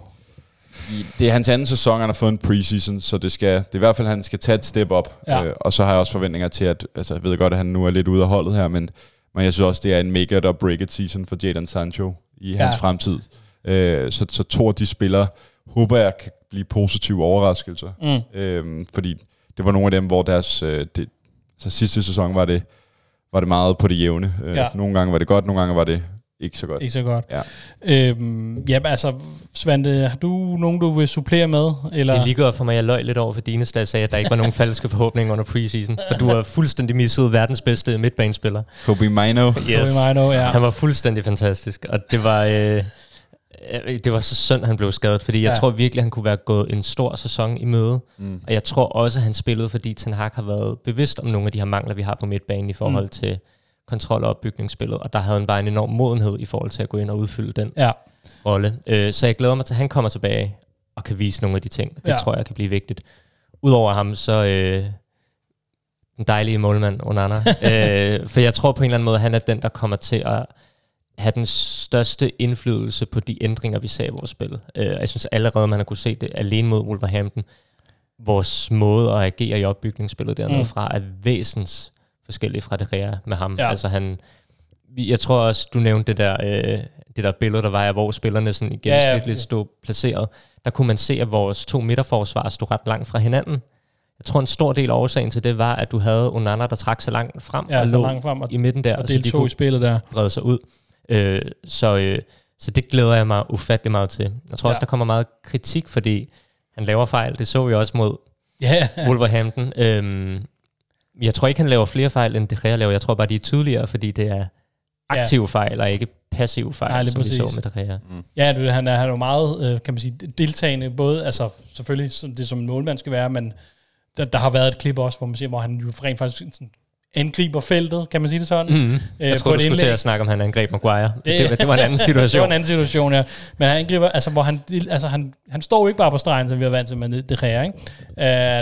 Det er hans anden sæson, han har fået en preseason, så det, skal, det er i hvert fald, han skal tage et step op. Ja. Øh, og så har jeg også forventninger til, at altså, jeg ved godt, at han nu er lidt ude af holdet her, men, men jeg synes også, det er en make it or break it season for Jadon Sancho i Ja. hans fremtid. Øh, så, så to af de spillere, håber jeg kan blive positive overraskelser. Mm. Øhm, fordi det var nogle af dem, hvor deres... Øh, det, altså sidste sæson var det, var det meget på det jævne. Øh, Ja. Nogle gange var det godt, nogle gange var det ikke så godt. Ikke så godt. Ja. Øhm, ja, altså, Svante, har du nogen, du vil supplere med? Eller? Det er lige godt for mig, jeg løg lidt over for Dines, da jeg sagde, at der ikke var nogen falske forhåbninger under preseason. For du har fuldstændig misset verdens bedste midtbanespiller. Kobe Mino. Yes. Mino, ja. Han var fuldstændig fantastisk, og det var, øh, øh, det var så synd, han blev skadet, fordi jeg Ja. tror virkelig, han kunne være gået en stor sæson i møde. Mm. Og jeg tror også, at han spillede, fordi Ten Hag har været bevidst om nogle af de her mangler, vi har på midtbanen i forhold Mm. til kontrol og opbygningsspillet. Og der havde han bare en enorm modenhed i forhold til at gå ind og udfylde den Ja, rolle. Øh, så jeg glæder mig til, at han kommer tilbage og kan vise nogle af de ting. Det Ja. tror jeg kan blive vigtigt. Udover ham, så øh, den dejlige målmand, Onana. øh, for jeg tror på en eller anden måde, at han er den, der kommer til at have den største indflydelse på de ændringer, vi ser i vores spil. Øh, jeg synes allerede, man har kunne se det alene mod Wolverhampton. Vores måde at agere i opbygningsspillet dernede Mm. fra er væsens forskellig fra det Rea med ham. Ja. Altså han, jeg tror også, du nævnte det der, øh, det der billede, der var af, hvor spillerne sådan i Ja, ja. gennemsnitligt stod placeret. Der kunne man se, at vores to midterforsvar stod ret langt fra hinanden. Jeg tror, en stor del af årsagen til det var, at du havde Onana, der trak så langt frem ja og lå langt frem og, i midten der, og så de deltog i spillet der. brede sig ud. Øh, så, øh, så det glæder jeg mig ufattelig meget til. Jeg tror Ja. også, der kommer meget kritik, fordi han laver fejl. Det så vi også mod Ja, Wolverhampton. Øhm, jeg tror ikke, han laver flere fejl, end De Gea laver. Jeg tror bare, de er tydeligere, fordi det er aktive fejl, og ikke passive fejl, Nej, som vi så med De Gea. ja du, han, er, han er jo meget, øh, kan man sige, deltagende, både, altså selvfølgelig, som det som en målmand skal være, men der, der har været et klip også, hvor man ser, hvor han jo rent faktisk sådan, angriber feltet, kan man sige det sådan? Mm. Øh, Jeg tror, du skulle til at snakke om, han angreb Maguire. Det, Det- det, var en anden det var situation. en anden situation, ja. Men han angriber, altså, hvor han, altså, han, han står jo ikke bare på stregen, som vi har vant til med det her, ikke?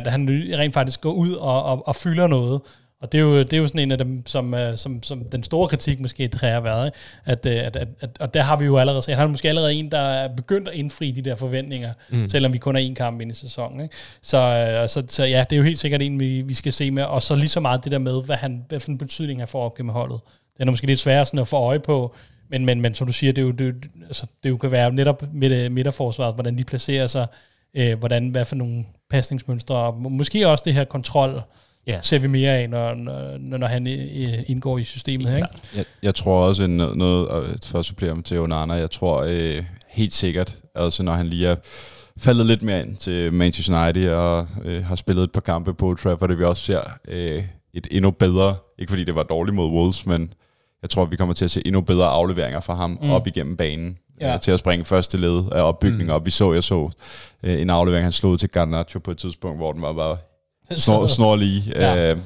Uh, han rent faktisk går ud og, og, og fylder noget. Og det er, jo, det er jo sådan en af dem, som, uh, som, som den store kritik måske det har været. Ikke? At, uh, at, at, at, og der har vi jo allerede set, han er måske allerede en, der er begyndt at indfri de der forventninger, mm. selvom vi kun er en kamp ind i sæsonen. Ikke? Så, uh, så, så ja, det er jo helt sikkert en, vi, vi skal se med. Og så lige så meget det der med, hvad, han, hvad for en betydning han får op gennem holdet. Det er måske lidt sværere sådan at få øje på, men, men, men som du siger, det, er jo, det, altså, det jo kan være netop midt, midterforsvaret, hvordan de placerer sig, øh, hvordan, hvad for nogle pasningsmønstre, og må- måske også det her kontrol, Ja. ser vi mere af, når, når, når han øh, indgår i systemet. Ikke? Jeg, jeg tror også en, noget, noget, øh, for at supplere til Onana, jeg tror øh, helt sikkert, også når han lige er faldet lidt mere ind til Manchester United og øh, har spillet et par kampe på Old Trafford, det vi også ser øh, et endnu bedre, ikke fordi det var dårligt mod Wolves, men jeg tror, vi kommer til at se endnu bedre afleveringer fra ham mm. op igennem banen. Ja. Ja. til at springe første led af opbygningen mm. op. Vi så, jeg så øh, en aflevering, han slog til Garnacho på et tidspunkt, hvor den var bare snor, snor lige. Ja. Øh,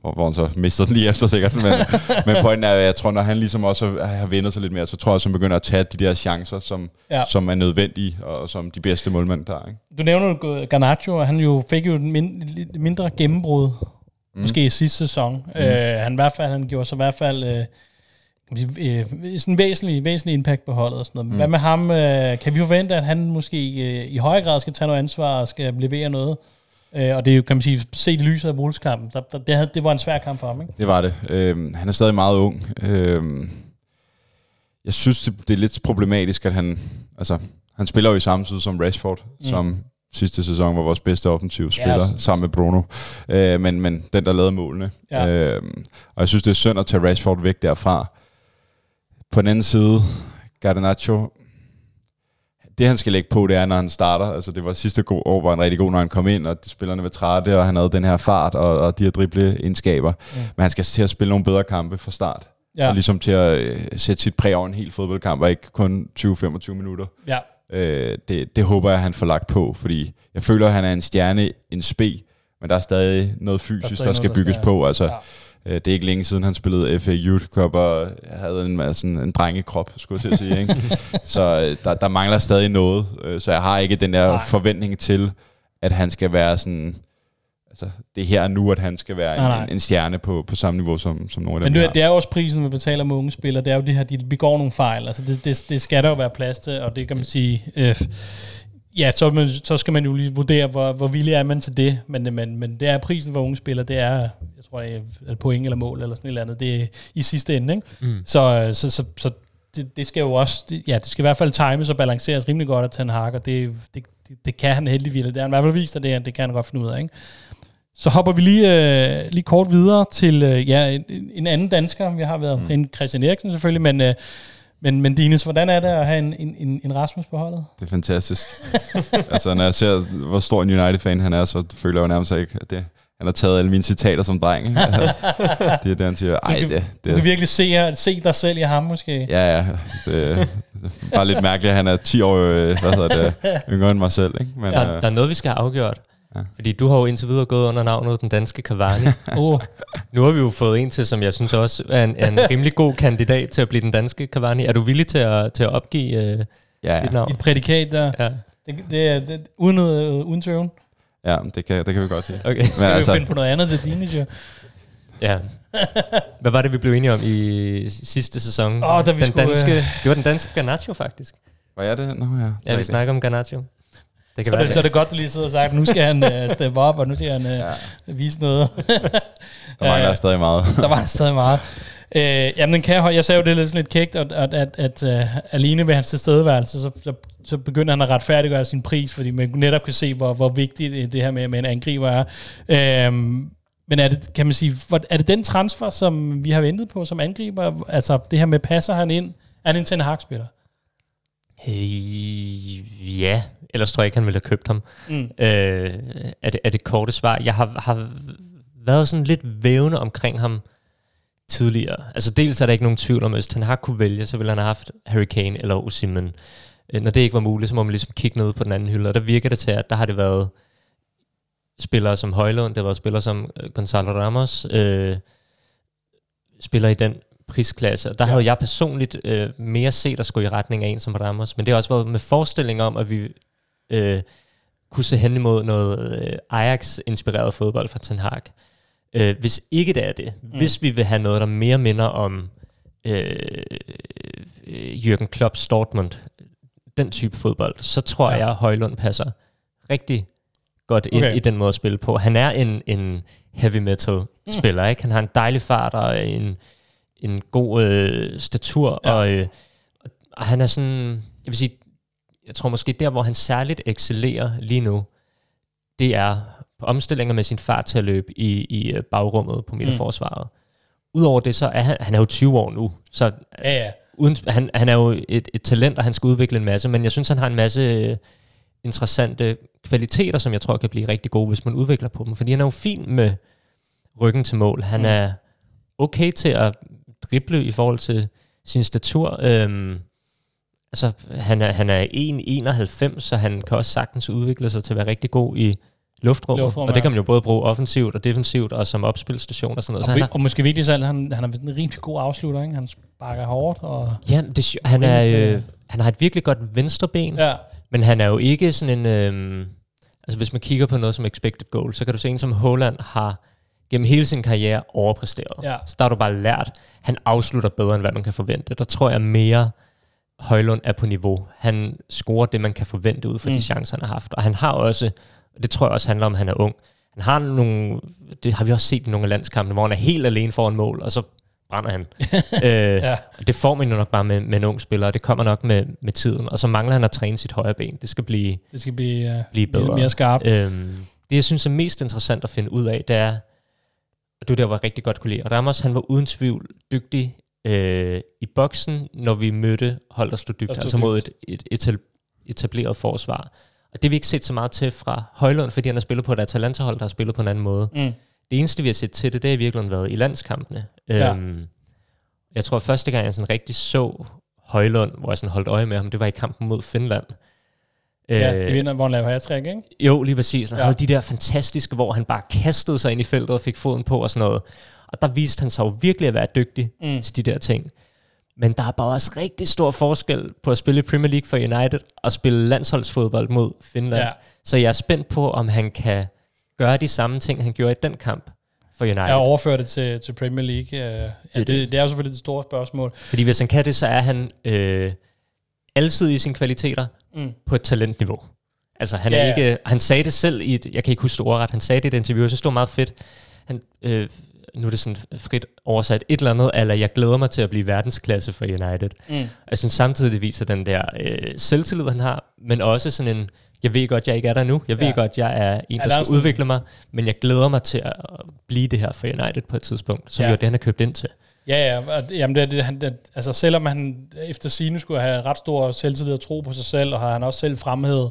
hvor, hvor han så mistede den lige efter sikkert. Men, men pointen er, at jeg tror, når han ligesom også har vendt sig lidt mere, så tror jeg også, han begynder at tage de der chancer, som, Ja. som er nødvendige, og som de bedste målmænd tager. Ikke? Du nævner Garnacho, og han jo fik jo et min, lidt mindre gennembrud, mm. måske i sidste sæson. Mm. Øh, han, i hvert fald, han gjorde så i hvert fald øh, øh, sådan en væsentlig, væsentlig impact på holdet og sådan noget. Mm. Hvad med ham? Øh, kan vi forvente, at han måske øh, i højere grad skal tage noget ansvar og skal levere noget? Øh, og det er jo, kan man sige, set i lyset af Wolves-kampen, der, der, det, havde, det var en svær kamp for ham, ikke? Det var det. Øhm, han er stadig meget ung. Øhm, jeg synes, det, det er lidt problematisk, at han... Altså, han spiller jo i samme tid som Rashford, mm. som sidste sæson var vores bedste offensiv spiller, Ja, ja, så- sammen med Bruno. Øh, men, men den, der lavede målene. Ja. Øhm, og jeg synes, det er synd at tage Rashford væk derfra. På den anden side, Garnacho, det han skal lægge på, det er, når han starter. Altså, det var sidste go- år, var han rigtig god, når han kom ind, og de spillerne var trætte, og han havde den her fart og, og de her dribleegenskaber. Mm. Men han skal til at spille nogle bedre kampe fra start. Ja. Ja. Og ligesom til at øh, sætte sit præg over en hel fodboldkamp, og ikke kun 20-25 minutter. Ja. Øh, det, det håber jeg, han får lagt på, fordi jeg føler, at han er en stjerne, en spe, men der er stadig noget fysisk, der, stadig der skal noget, der bygges skal- på. Altså, Ja. Øh, det er ikke længe siden, han spillede FA Youth Cup, og havde en, sådan en drengekrop, skulle jeg til at sige. Ikke? så øh, der, der mangler stadig noget, øh, så jeg har ikke den der Nej. Forventning til, at han skal være sådan... Altså, det er her og nu, at han skal være Nej, nej. en, en, stjerne på, på samme niveau som, som nogle af Men dem, det, er- har. det er jo også prisen, vi betaler med unge spillere. Det er jo det her, de begår nogle fejl. Altså det, det, det skal der jo være plads til, og det kan man sige... Øh, ja, så, man, så skal man jo lige vurdere, hvor, hvor villig er man til det. Men, men, men det er prisen for unge spillere, det er, jeg tror, det er point eller mål eller sådan et eller andet. Det er i sidste ende, ikke? Mm. Så, så, så, så det, det skal jo også... Det, ja, det skal i hvert fald times og balanceres rimelig godt at tage en hak, og det, det, det, det kan han heldigvis. Det har han i hvert fald vist, at det, det kan han godt finde ud af, ikke? Så hopper vi lige, øh, lige kort videre til øh, ja, en, en anden dansker. Vi har været mm. Christian Eriksen selvfølgelig, men, øh, men, men Dines, hvordan er det at have en, en, en, en Rasmus på holdet? Det er fantastisk. altså, når jeg ser, hvor stor en United-fan han er, så føler jeg jo nærmest ikke, at det, han har taget alle mine citater som dreng. ikke? det er det, han siger. Ej, du, det, du det kan virkelig se, se dig selv i ham måske. ja, ja. Det, er bare lidt mærkeligt, at han er 10 år øh, hvad hedder det, yngre end mig selv. Ikke? Men, Der, øh, der er noget, vi skal have afgjort. Fordi du har jo indtil videre gået under navnet den danske Cavani. Oh, nu har vi jo fået en til, som jeg synes også er en, er en rimelig god kandidat til at blive den danske Cavani. Er du villig til at, til at opgive øh, ja, dit ja. navn? et prædikat der. Ja. Det, det er det, uden, øh, uden tøven. ja, det kan, det kan vi godt sige. Okay. Så kan Men vi altså- finde på noget andet til jo. Ja. Hvad var det, vi blev enige om i sidste sæson? Åh, da vi den skulle, danske, øh, Det var den danske Garnacho, faktisk. Hvad er det? Nå, ja. det Ja, vi snakker om Garnacho. Det kan Så, være, det, så er det godt, du lige sidder og sagt, nu skal han uh, steppe op, og nu skal han uh, ja. vise noget. Der mangler Øh, stadig meget. der var stadig meget. Øh, jamen, den kan, jeg sagde jo, det lidt sådan lidt kægt, at, at, at, at uh, alene ved hans tilstedeværelse, så, så, så begynder han at retfærdiggøre sin pris, fordi man netop kan se, hvor, hvor vigtigt det, det her med, med en angriber er. Øh, men er det, kan man sige, er det den transfer, som vi har ventet på som angriber? Altså, det her med, passer han ind? Er han en Ten Hag-spiller? Øh, ja, ellers tror jeg ikke, han ville have købt ham. Mm. Øh, er, det, er det korte svar. Jeg har, har været sådan lidt vævende omkring ham tidligere. Altså dels er der ikke nogen tvivl om, at hvis han har kunne vælge, så ville han have haft Harry Kane eller Osimhen. Øh, når det ikke var muligt, så må man ligesom kigge ned på den anden hylde, og der virker det til, at der har det været spillere som Højlund, det har været spillere som øh, Gonzalo Ramos, øh, spiller i den prisklasse. Der ja. havde jeg personligt øh, mere set at skulle i retning af en som Ramos, men det har også været med forestilling om, at vi øh, kunne se hen imod noget øh, Ajax-inspireret fodbold fra Ten Hag. Øh, hvis ikke det er det, mm. hvis vi vil have noget, der mere minder om øh, Jürgen Klopps Dortmund, den type fodbold, så tror ja. jeg, at Højlund passer rigtig godt ind okay. i den måde at spille på. Han er en, en heavy metal mm. spiller, ikke? Han har en dejlig fart og en, en god øh, statur, ja. og, øh, og han er sådan, jeg vil sige, jeg tror måske der, hvor han særligt excellerer lige nu, det er på omstillinger med sin fart til at løbe i, i øh, bagrummet på midterforsvaret. Mm. Udover det, så er han, han er jo 20 år nu, så ja, ja. Uden, han, han er jo et, et talent, og han skal udvikle en masse, men jeg synes, han har en masse øh, interessante kvaliteter, som jeg tror kan blive rigtig gode, hvis man udvikler på dem. Fordi han er jo fin med ryggen til mål. Han mm. er okay til at drible i forhold til sin statur. Øhm, altså, han er, han er 1,91, så han kan også sagtens udvikle sig til at være rigtig god i luftrummet. Luftrum, og det kan man jo både bruge offensivt og defensivt, og som opspilstation og sådan noget. Og, så han har, og måske vigtigt alt, han, han er en rimelig god afslutter, ikke? Han sparker hårdt. Og ja, det, han, er, øh, han har et virkelig godt venstreben, ja. men han er jo ikke sådan en... Øh, altså hvis man kigger på noget som expected goal, så kan du se en som Holland har gennem hele sin karriere overpræsteret. Ja. Så der har du bare lært, han afslutter bedre, end hvad man kan forvente. Der tror jeg mere, Højlund er på niveau. Han scorer det, man kan forvente ud fra mm. de chancer, han har haft. Og han har også, og det tror jeg også handler om, at han er ung, han har nogle, det har vi også set i nogle af landskampene, hvor han er helt alene foran mål, og så brænder han. øh, ja. Det får man jo nok bare med, med en ung spiller, og det kommer nok med, med tiden. Og så mangler han at træne sit højre ben. Det skal blive, det skal blive, uh, blive bedre. mere skarpt. Øhm, det, jeg synes er mest interessant at finde ud af, det er, og det der var rigtig godt kunne lide. Og Ramos, han var uden tvivl dygtig øh, i boksen, når vi mødte hold, der stod dybt, stod altså dybt. mod et, et etableret forsvar. Og det har vi ikke set så meget til fra Højlund, fordi han har spillet på et Atalanta-hold, der har spillet på en anden måde. Mm. Det eneste, vi har set til det, det har virkelig været i landskampene. Ja. Øhm, jeg tror, at første gang, jeg sådan rigtig så Højlund, hvor jeg sådan holdt øje med ham, det var i kampen mod Finland. Ja, de vinder, hvor han laver hat ikke? Jo, lige præcis. Han ja. havde de der fantastiske, hvor han bare kastede sig ind i feltet og fik foden på og sådan noget. Og der viste han sig jo virkelig at være dygtig mm. til de der ting. Men der er bare også rigtig stor forskel på at spille Premier League for United og spille landsholdsfodbold mod Finland. Ja. Så jeg er spændt på, om han kan gøre de samme ting, han gjorde i den kamp for United. Jeg overfører det til, til Premier League. Ja, det, det, det er jo selvfølgelig det store spørgsmål. Fordi hvis han kan det, så er han øh, altid i sine kvaliteter mm. på et talentniveau. Altså han, ja, er ikke, han sagde det selv i et, jeg kan ikke huske det ordret, han sagde det i et interview, jeg synes det var meget fedt. Han, øh, nu er det sådan frit oversat, et eller andet, eller jeg glæder mig til at blive verdensklasse for United. Mm. Jeg synes samtidig, det viser den der øh, selvtillid, han har, men også sådan en, jeg ved godt, jeg ikke er der nu. Jeg ved ja. godt, jeg er en, der, der skal udvikle mig, men jeg glæder mig til at blive det her for United på et tidspunkt, som ja. jo det, han har købt ind til. Ja, ja. Jamen det, det, han, det, altså selvom han efter sine skulle have ret stor selvtillid og tro på sig selv, og har han også selv fremhævet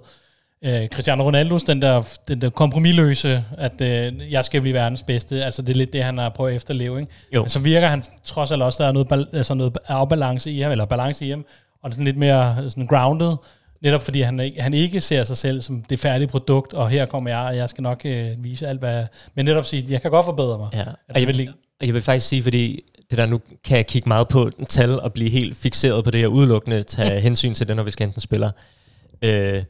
øh, Cristiano Ronaldos, den der, den der kompromilløse, at øh, jeg skal blive verdens bedste. Altså det er lidt det, han har prøvet at efterleve. Ikke? Jo. Men så virker han trods alt også, der er noget, altså noget afbalance i ham, eller balance i ham, og det er sådan lidt mere sådan grounded, netop fordi han ikke, han ikke ser sig selv som det færdige produkt, og her kommer jeg, og jeg skal nok øh, vise alt, hvad... Men netop sige, jeg kan godt forbedre mig. Ja. Og jeg, vil, jeg vil faktisk sige, fordi det der nu kan jeg kigge meget på tal og blive helt fixeret på det her udelukkende, tage hensyn til det, når vi skal enten spiller. Øh,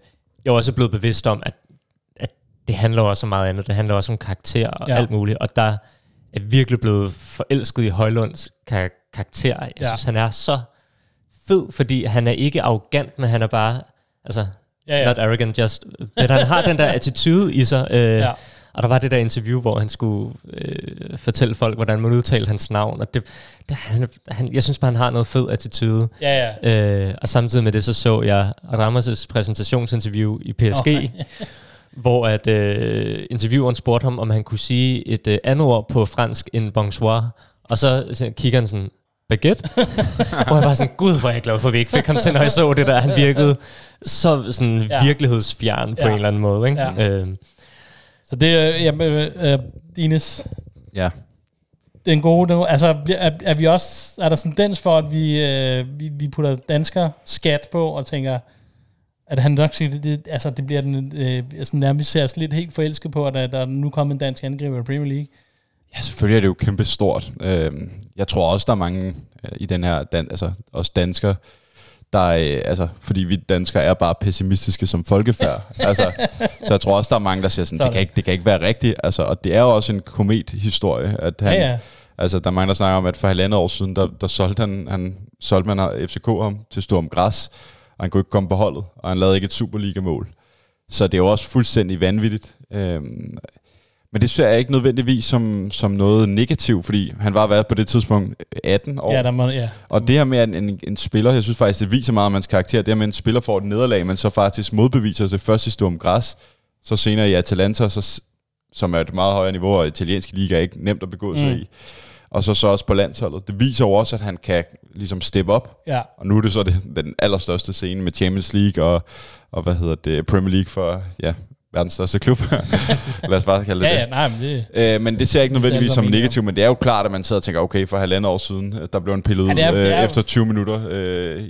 jeg er også blevet bevidst om, at, at det handler også om meget andet. Det handler også om karakter og ja. alt muligt. Og der er virkelig blevet forelsket i Højlunds kar- karakter. Jeg ja. synes, han er så fed, fordi han er ikke arrogant, men han er bare, altså, ja, ja. not arrogant, just, men han har den der attitude i sig. Øh, ja. Og der var det der interview, hvor han skulle øh, fortælle folk, hvordan man udtalte hans navn. Og det, det, han, han, jeg synes bare, han har noget fed attitude. Ja, ja. Øh, og samtidig med det, så så jeg Ramos' præsentationsinterview i PSG, oh, hvor at øh, intervieweren spurgte ham, om han kunne sige et øh, andet ord på fransk end bonsoir. Og så, så kigger han sådan, baguette. hvor jeg var sådan, gud, hvor er jeg glad for, at vi ikke fik ham til, når jeg så det der. Han virkede så sådan ja. virkelighedsfjern på Ja. en eller anden måde. Ikke? Ja. Øh, Så det er, jamen, øh, øh, Dines, Ja. den gode, den, altså bliver- er, er, vi også, er der sådan tendens for, at vi, øh, vi, vi putter dansker skat på, og tænker, at han nok siger, det, det, altså det bliver den, øh, sådan nærmest ser os lidt helt forelsket på, at der, der er nu kommet en dansk angriber i Premier League. Ja, selvfølgelig er det jo kæmpe stort. Øhm, jeg tror også, der er mange øh, i den her, dan- altså også danskere, der er, øh, altså, fordi vi danskere er bare pessimistiske som folkefærd. altså, så jeg tror også, der er mange, der siger sådan, Sådan. det kan, ikke, det kan ikke være rigtigt. Altså, og det er jo også en komethistorie, at han, Ja, ja. Altså, der er mange, der snakker om, at for halvandet år siden, der, der solgte han, han solgte man FCK ham til Storm Græs, og han kunne ikke komme på holdet, og han lavede ikke et Superliga-mål. Så det er jo også fuldstændig vanvittigt. Øhm, men det ser jeg ikke nødvendigvis som, som noget negativt, fordi han var været på det tidspunkt 18 år. Ja, der må, ja. Og det her med, at en, en spiller, jeg synes faktisk, det viser meget om hans karakter, det her med, at en spiller får et nederlag, men så faktisk modbeviser sig først i Sturm Græs, så senere i Atalanta, så, som er et meget højere niveau, og italiensk liga er ikke nemt at begå sig Mm. mm. i. Og så, så også på landsholdet. Det viser jo også, at han kan ligesom steppe op. ja. Og nu er det så det, den allerstørste scene med Champions League og, og hvad hedder det, Premier League for ja, verdens største klub. Lad os bare kalde det Ja, det. ja, nej, men det... Øh, men det ser jeg ikke nødvendigvis som altså meningen. negativt, men det er jo klart, at man sidder og tænker, okay, for halvandet år siden, øh, der blev en pillet Ja, ja, det er- det er øh, efter 20 minutter øh,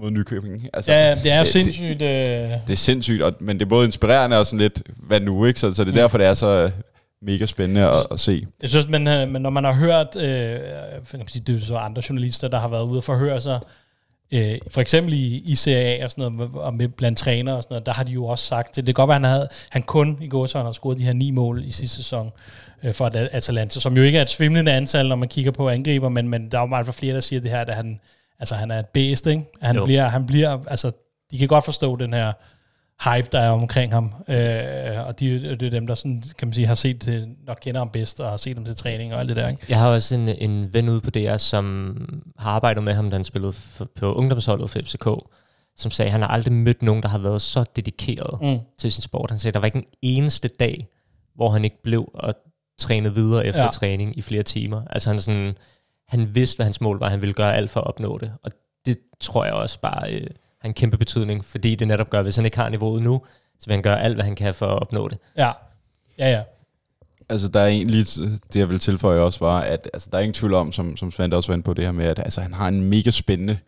mod Nykøbing. Altså, Ja, det er øh, sindssygt... Øh, Det, det er sindssygt, og, men det er både inspirerende og sådan lidt, hvad nu, ikke? Så, så det er derfor, det er så øh, mega spændende at, at se. Jeg synes, men, øh, men når man har hørt, øh, for sige, det er så andre journalister, der har været ude og forhøre sig, øh, for eksempel i, i Serie A og sådan noget, og med blandt træner og sådan noget, der har de jo også sagt, det kan godt være, han, havde, han kun i går så har scoret de her ni mål i sidste sæson øh, for At- Atalanta, som jo ikke er et svimlende antal, når man kigger på angriber, men, men der er jo meget flere, der siger det her, at han, altså, han er et bæst, ikke? At Han Jo. bliver, han bliver, altså, de kan godt forstå den her hype, der er omkring ham. Øh, og de, det er dem, der sådan, kan man sige, har set nok kender ham bedst, og har set ham til træning og alt det der. Ikke? Jeg har også en, en ven ude på DR, som har arbejdet med ham, da han spillede for, på ungdomsholdet for FCK, som sagde, at han har aldrig mødt nogen, der har været så dedikeret Mm. til sin sport. Han sagde, at der var ikke en eneste dag, hvor han ikke blev og trænede videre efter ja. træning i flere timer. Altså han, sådan, han vidste, hvad hans mål var. Han ville gøre alt for at opnå det. Og det tror jeg også bare øh, har en kæmpe betydning, fordi det netop gør, hvis han ikke har niveauet nu, så vil han gøre alt, hvad han kan for at opnå det. Ja, ja, ja. Altså, der er egentlig, det jeg vil tilføje også var, at altså, der er ingen tvivl om, som, som Svend også var inde på det her med, at altså, han har en mega spændende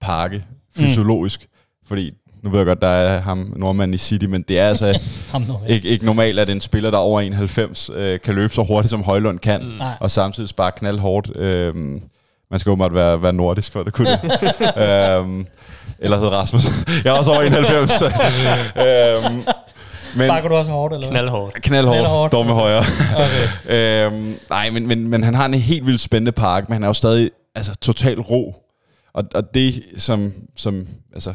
pakke, fysiologisk. Mm. Fordi, nu ved jeg godt, der er ham, nordmanden i City, men det er altså ikke, ikke normalt, at en spiller, der er over 91, øh, kan løbe så hurtigt, som Højlund kan, mm. Og samtidig sparke knaldhårdt. Øhm, man skal åbenbart være, være nordisk for at det kunne det. øhm, eller hedder Rasmus. jeg er også over 91. øhm, men Sparker du også hårdt, eller hvad? Knaldhårdt. knaldhårdt, Knaldhårdt. dog med højre. Okay. øhm, nej, men, men, men han har en helt vildt spændende park, men han er jo stadig altså, totalt ro. Og, og det, som, som altså,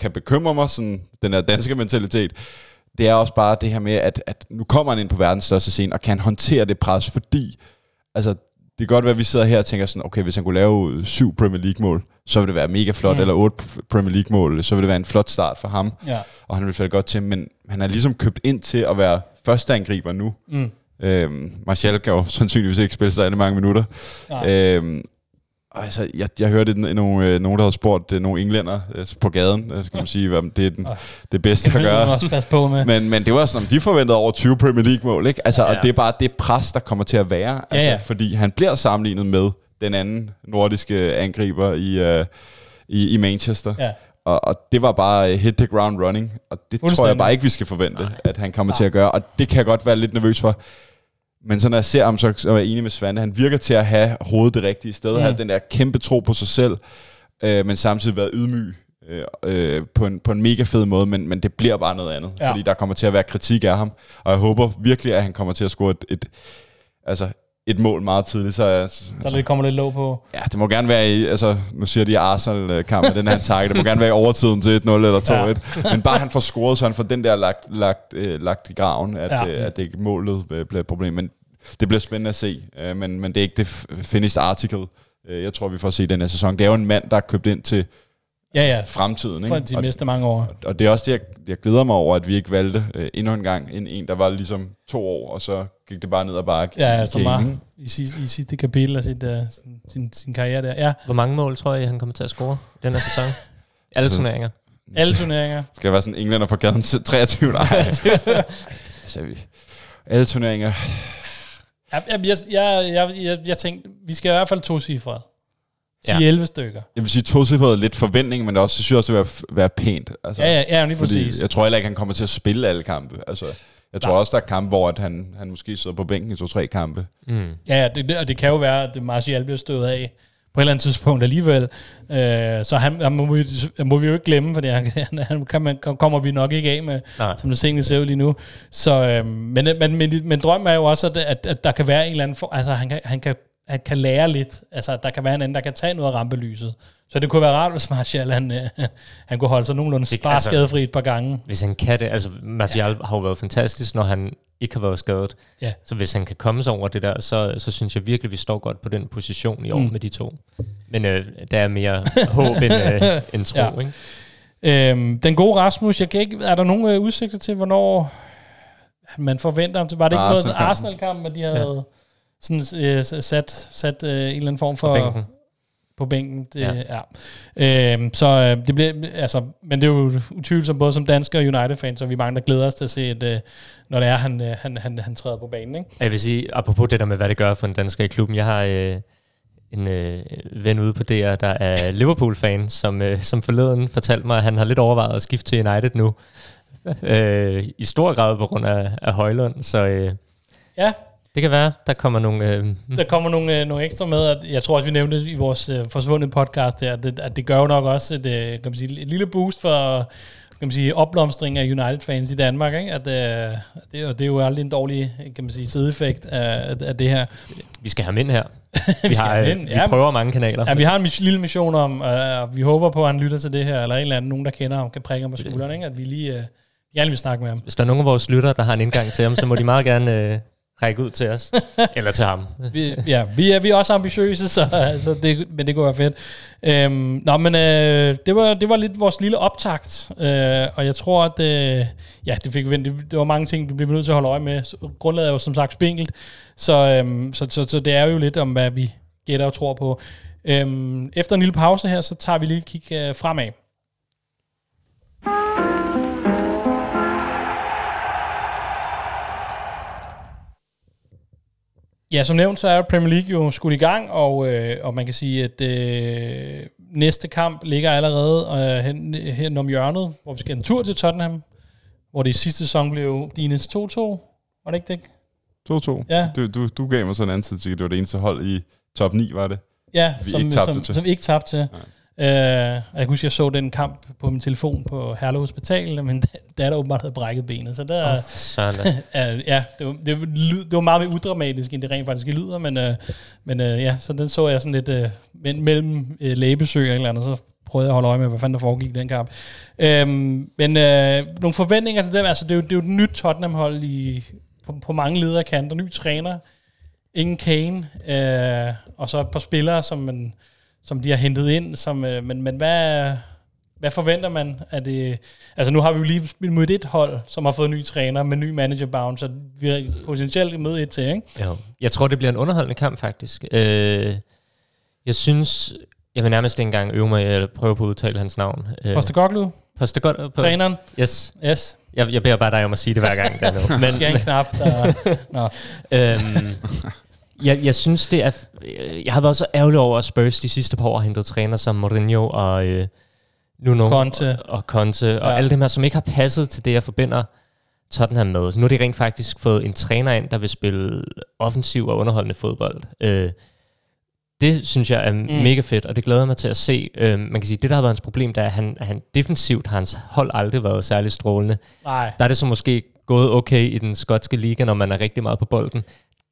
kan bekymre mig, sådan, den her danske mentalitet, det er også bare det her med, at, at nu kommer han ind på verdens største scene, og kan håndtere det pres, fordi altså, det kan godt være, at vi sidder her og tænker sådan, okay, hvis han kunne lave syv Premier League-mål, så ville det være mega flot, Mm. eller otte Premier League-mål, så ville det være en flot start for ham, Ja. og han ville falde godt til, men han er ligesom købt ind til at være førsteangriber nu. Mm. Øhm, Martial kan jo sandsynligvis ikke spille så mange minutter. Nej. Øhm, altså, jeg, jeg hørte den- nogle, øh, nogen, der havde spurgt øh, nogle englænder øh, på gaden, skal man sige, hvad det er den, det bedste at gøre. også passe på med. Men, men det var sådan, de forventede over 20 Premier League-mål, ikke? Altså, ja. Ja. og det er bare det pres, der kommer til at være. Altså, Ja, ja. Fordi han bliver sammenlignet med den anden nordiske angriber i, øh, i, i Manchester. Ja. Og, og det var bare hit the ground running. Og det tror jeg bare ikke, vi skal forvente, Nej. at han kommer Nej. til at gøre. Og det kan jeg godt være lidt nervøs for. Men så når jeg ser ham, så, er jeg enig med Svante. Han virker til at have hovedet det rigtige sted. Mm. Have den der kæmpe tro på sig selv. Øh, men samtidig være ydmyg. Øh, øh, på, en, på en mega fed måde, men, men det bliver bare noget andet. Ja. Fordi der kommer til at være kritik af ham. Og jeg håber virkelig, at han kommer til at score et, et, altså et mål meget tidligt. Så, altså, Så det kommer lidt låg på. Ja, det må gerne være i, altså, nu siger de Arsenal-kampen, den her target, det må gerne være i overtiden til 1-0 eller 2-1. Ja. Men bare han får scoret, så han får den der lagt, lagt, øh, lagt i graven, at, Ja. øh, at det ikke målet øh, bliver et problem. Men det bliver spændende at se, øh, men, men det er ikke det finished article, øh, jeg tror, vi får se den her sæson. Det er jo en mand, der er købt ind til Ja, ja. fremtiden. For Ikke? de Og, næste mange år. og det er også det, jeg, jeg glæder mig over, at vi ikke valgte øh, endnu en gang en, en, der var ligesom to år, og så gik det bare ned ad bakke. Ja, i som var i sidste, i sidste kapitel af sit, uh, sin, sin, sin karriere der. Ja, Hvor mange mål tror jeg, han kommer til at score i den her sæson? Alle Så- turneringer. alle turneringer. Skal jeg være sådan en englænder på gaden til 23? Nej. altså, vi, alle turneringer. Jeg, jeg, jeg, jeg, jeg, jeg, jeg tænkte, vi skal i hvert fald to cifre. Sige Ja. 11 stykker. Jeg vil sige, to er lidt forventning, men det også, jeg synes også, det vil være, være pænt. Altså, Ja, ja, ja, lige fordi præcis. jeg tror heller ikke, han kommer til at spille alle kampe. Altså, jeg tror Nej. også, der er kampe, hvor at han, han måske sidder på bænken i to-tre kampe. Mm. Ja, ja det, og det kan jo være, at Martial bliver stået af på et eller andet tidspunkt alligevel. Øh, så han, han må, vi, må vi jo ikke glemme, for han, han, kan man, kommer vi nok ikke af med, Nej. som det tingene ser ud lige nu. Så, øh, men, men, men, men drømmen er jo også, at, at, at der kan være en eller anden... For, altså, han kan, han, kan, han kan lære lidt. Altså, der kan være en anden, der kan tage noget af rampelyset. Så det kunne være rart, hvis Martial han, øh, han kunne holde sig nogenlunde Det- bare altså- skadefri et par gange. Hvis han kan det, altså Martial ja. har jo været fantastisk, når han ikke har været skadet. Ja. Så hvis han kan komme sig over det der, så, så synes jeg virkelig, vi står godt på den position i år Mm. med de to. Men øh, der er mere håb end, øh, end tro, Ja. ikke? Øhm, den gode Rasmus, jeg kan ikke, er der nogen øh, udsigter til, hvornår man forventer ham til? Var det ikke noget Arsenal-kampen. Arsenal-kamp, at de havde ja. sådan, øh, sat, sat øh, en eller anden form for... Bænken. På bænken, det, ja. ja. Øhm, så øh, det bliver, altså, men det er jo utvivlsomt både som dansker og United-fans, så vi er mange, der glæder os til at se, at, øh, når det er, han, øh, han, han, han træder på banen. Ikke? Jeg vil sige, apropos det der med, hvad det gør for en dansker i klubben. Jeg har øh, en øh, ven ude på DR, der er Liverpool-fan, som, øh, som forleden fortalte mig, at han har lidt overvejet at skifte til United nu. Øh, I stor grad på grund af, af Højlund, så øh, Ja, det kan være, der kommer nogle... Øh, der kommer nogle, øh, nogle ekstra med, og jeg tror også, vi nævnte i vores øh, forsvundne podcast her, at det, at det gør jo nok også et, øh, kan man sige, et lille boost for kan man sige, opblomstring af United-fans i Danmark. Ikke? At, øh, det, og det er jo aldrig en dårlig kan man sige, sideeffekt af, af det her. vi skal have ham ind her. vi, skal har, have øh, ind, vi ja. prøver mange kanaler. Ja, vi har en lille mission om, øh, og vi håber på, at han lytter til det her, eller en eller anden, nogen, der kender ham, kan prikke ham på skulderen, ikke? at vi lige øh, gerne vil snakke med ham. Hvis der er nogen af vores lyttere, der har en indgang til ham, så må de meget gerne øh, række ud til os. Eller til ham. vi, ja, vi er, vi er også ambitiøse, så, så det, men det kunne være fedt. Øhm, nå, men øh, det, var, det var lidt vores lille optakt, øh, og jeg tror, at øh, ja, det, fik, vi- det, det var mange ting, du bliver nødt til at holde øje med. Grundlaget er jo som sagt spinkelt, så, øhm, så, så, så det er jo lidt om, hvad vi gætter og tror på. Øhm, efter en lille pause her, så tager vi lige et kig øh, fremad. Ja, som nævnt, så er Premier League jo skudt i gang, og, øh, og man kan sige, at øh, næste kamp ligger allerede øh, hen, hen om hjørnet, hvor vi skal en tur til Tottenham, hvor det i sidste sæson blev Dines 2-2. Var det ikke det? 2-2. Ja. Du, du, du gav mig sådan en anden tid, det var det eneste hold i top 9, var det? Ja, Vi som, ikke tabte som, til. som ikke tabte til. Uh, jeg kan huske, jeg så den kamp på min telefon på Herlev Hospital, men der er der åbenbart havde brækket benet, så der, uh, ja, det var, det, var, det var meget mere udramatisk, end det rent faktisk lyder, men, uh, men uh, ja, så den så jeg sådan lidt uh, mellem uh, lægebesøg og et eller andet, så prøvede jeg at holde øje med, hvad fanden der foregik i den kamp. Øhm, men øh, nogle forventninger til dem, altså det er jo, det er jo et nyt Tottenham-hold i, på, på mange ledere kanter, ny træner, ingen Kane, øh, og så et par spillere, som, man, som de har hentet ind, som, øh, men, men hvad, hvad forventer man? Er det, altså nu har vi jo lige mødt et hold, som har fået ny træner med ny manager bound, så vi potentielt møde et til, ikke? Jo. Jeg tror, det bliver en underholdende kamp, faktisk. Øh, jeg synes... Jeg vil nærmest ikke engang øve mig at prøve på at udtale hans navn. Øh, Postecoglou, Postecoglou. På, træneren, Yes. yes, Jeg, jeg beder bare dig om at sige det hver gang. Der nu. Men, skal en knap, der... Nå. øhm, jeg, jeg synes, det er... Jeg har været så ærgerlig over, at Spurs de sidste par år har hentet træner som Mourinho og øh, Nuno Conte. og, og Conte, og Ja. alle dem her, som ikke har passet til det, jeg forbinder Tottenham med. Så nu har de rent faktisk fået en træner ind, der vil spille offensiv og underholdende fodbold. Øh, det synes jeg er mm. mega fedt, og det glæder mig til at se. Øh, man kan sige, det der har været hans problem, det er, at han, at han defensivt har hans hold aldrig været særlig strålende. Nej, Der er det så måske gået okay i den skotske liga, når man er rigtig meget på bolden.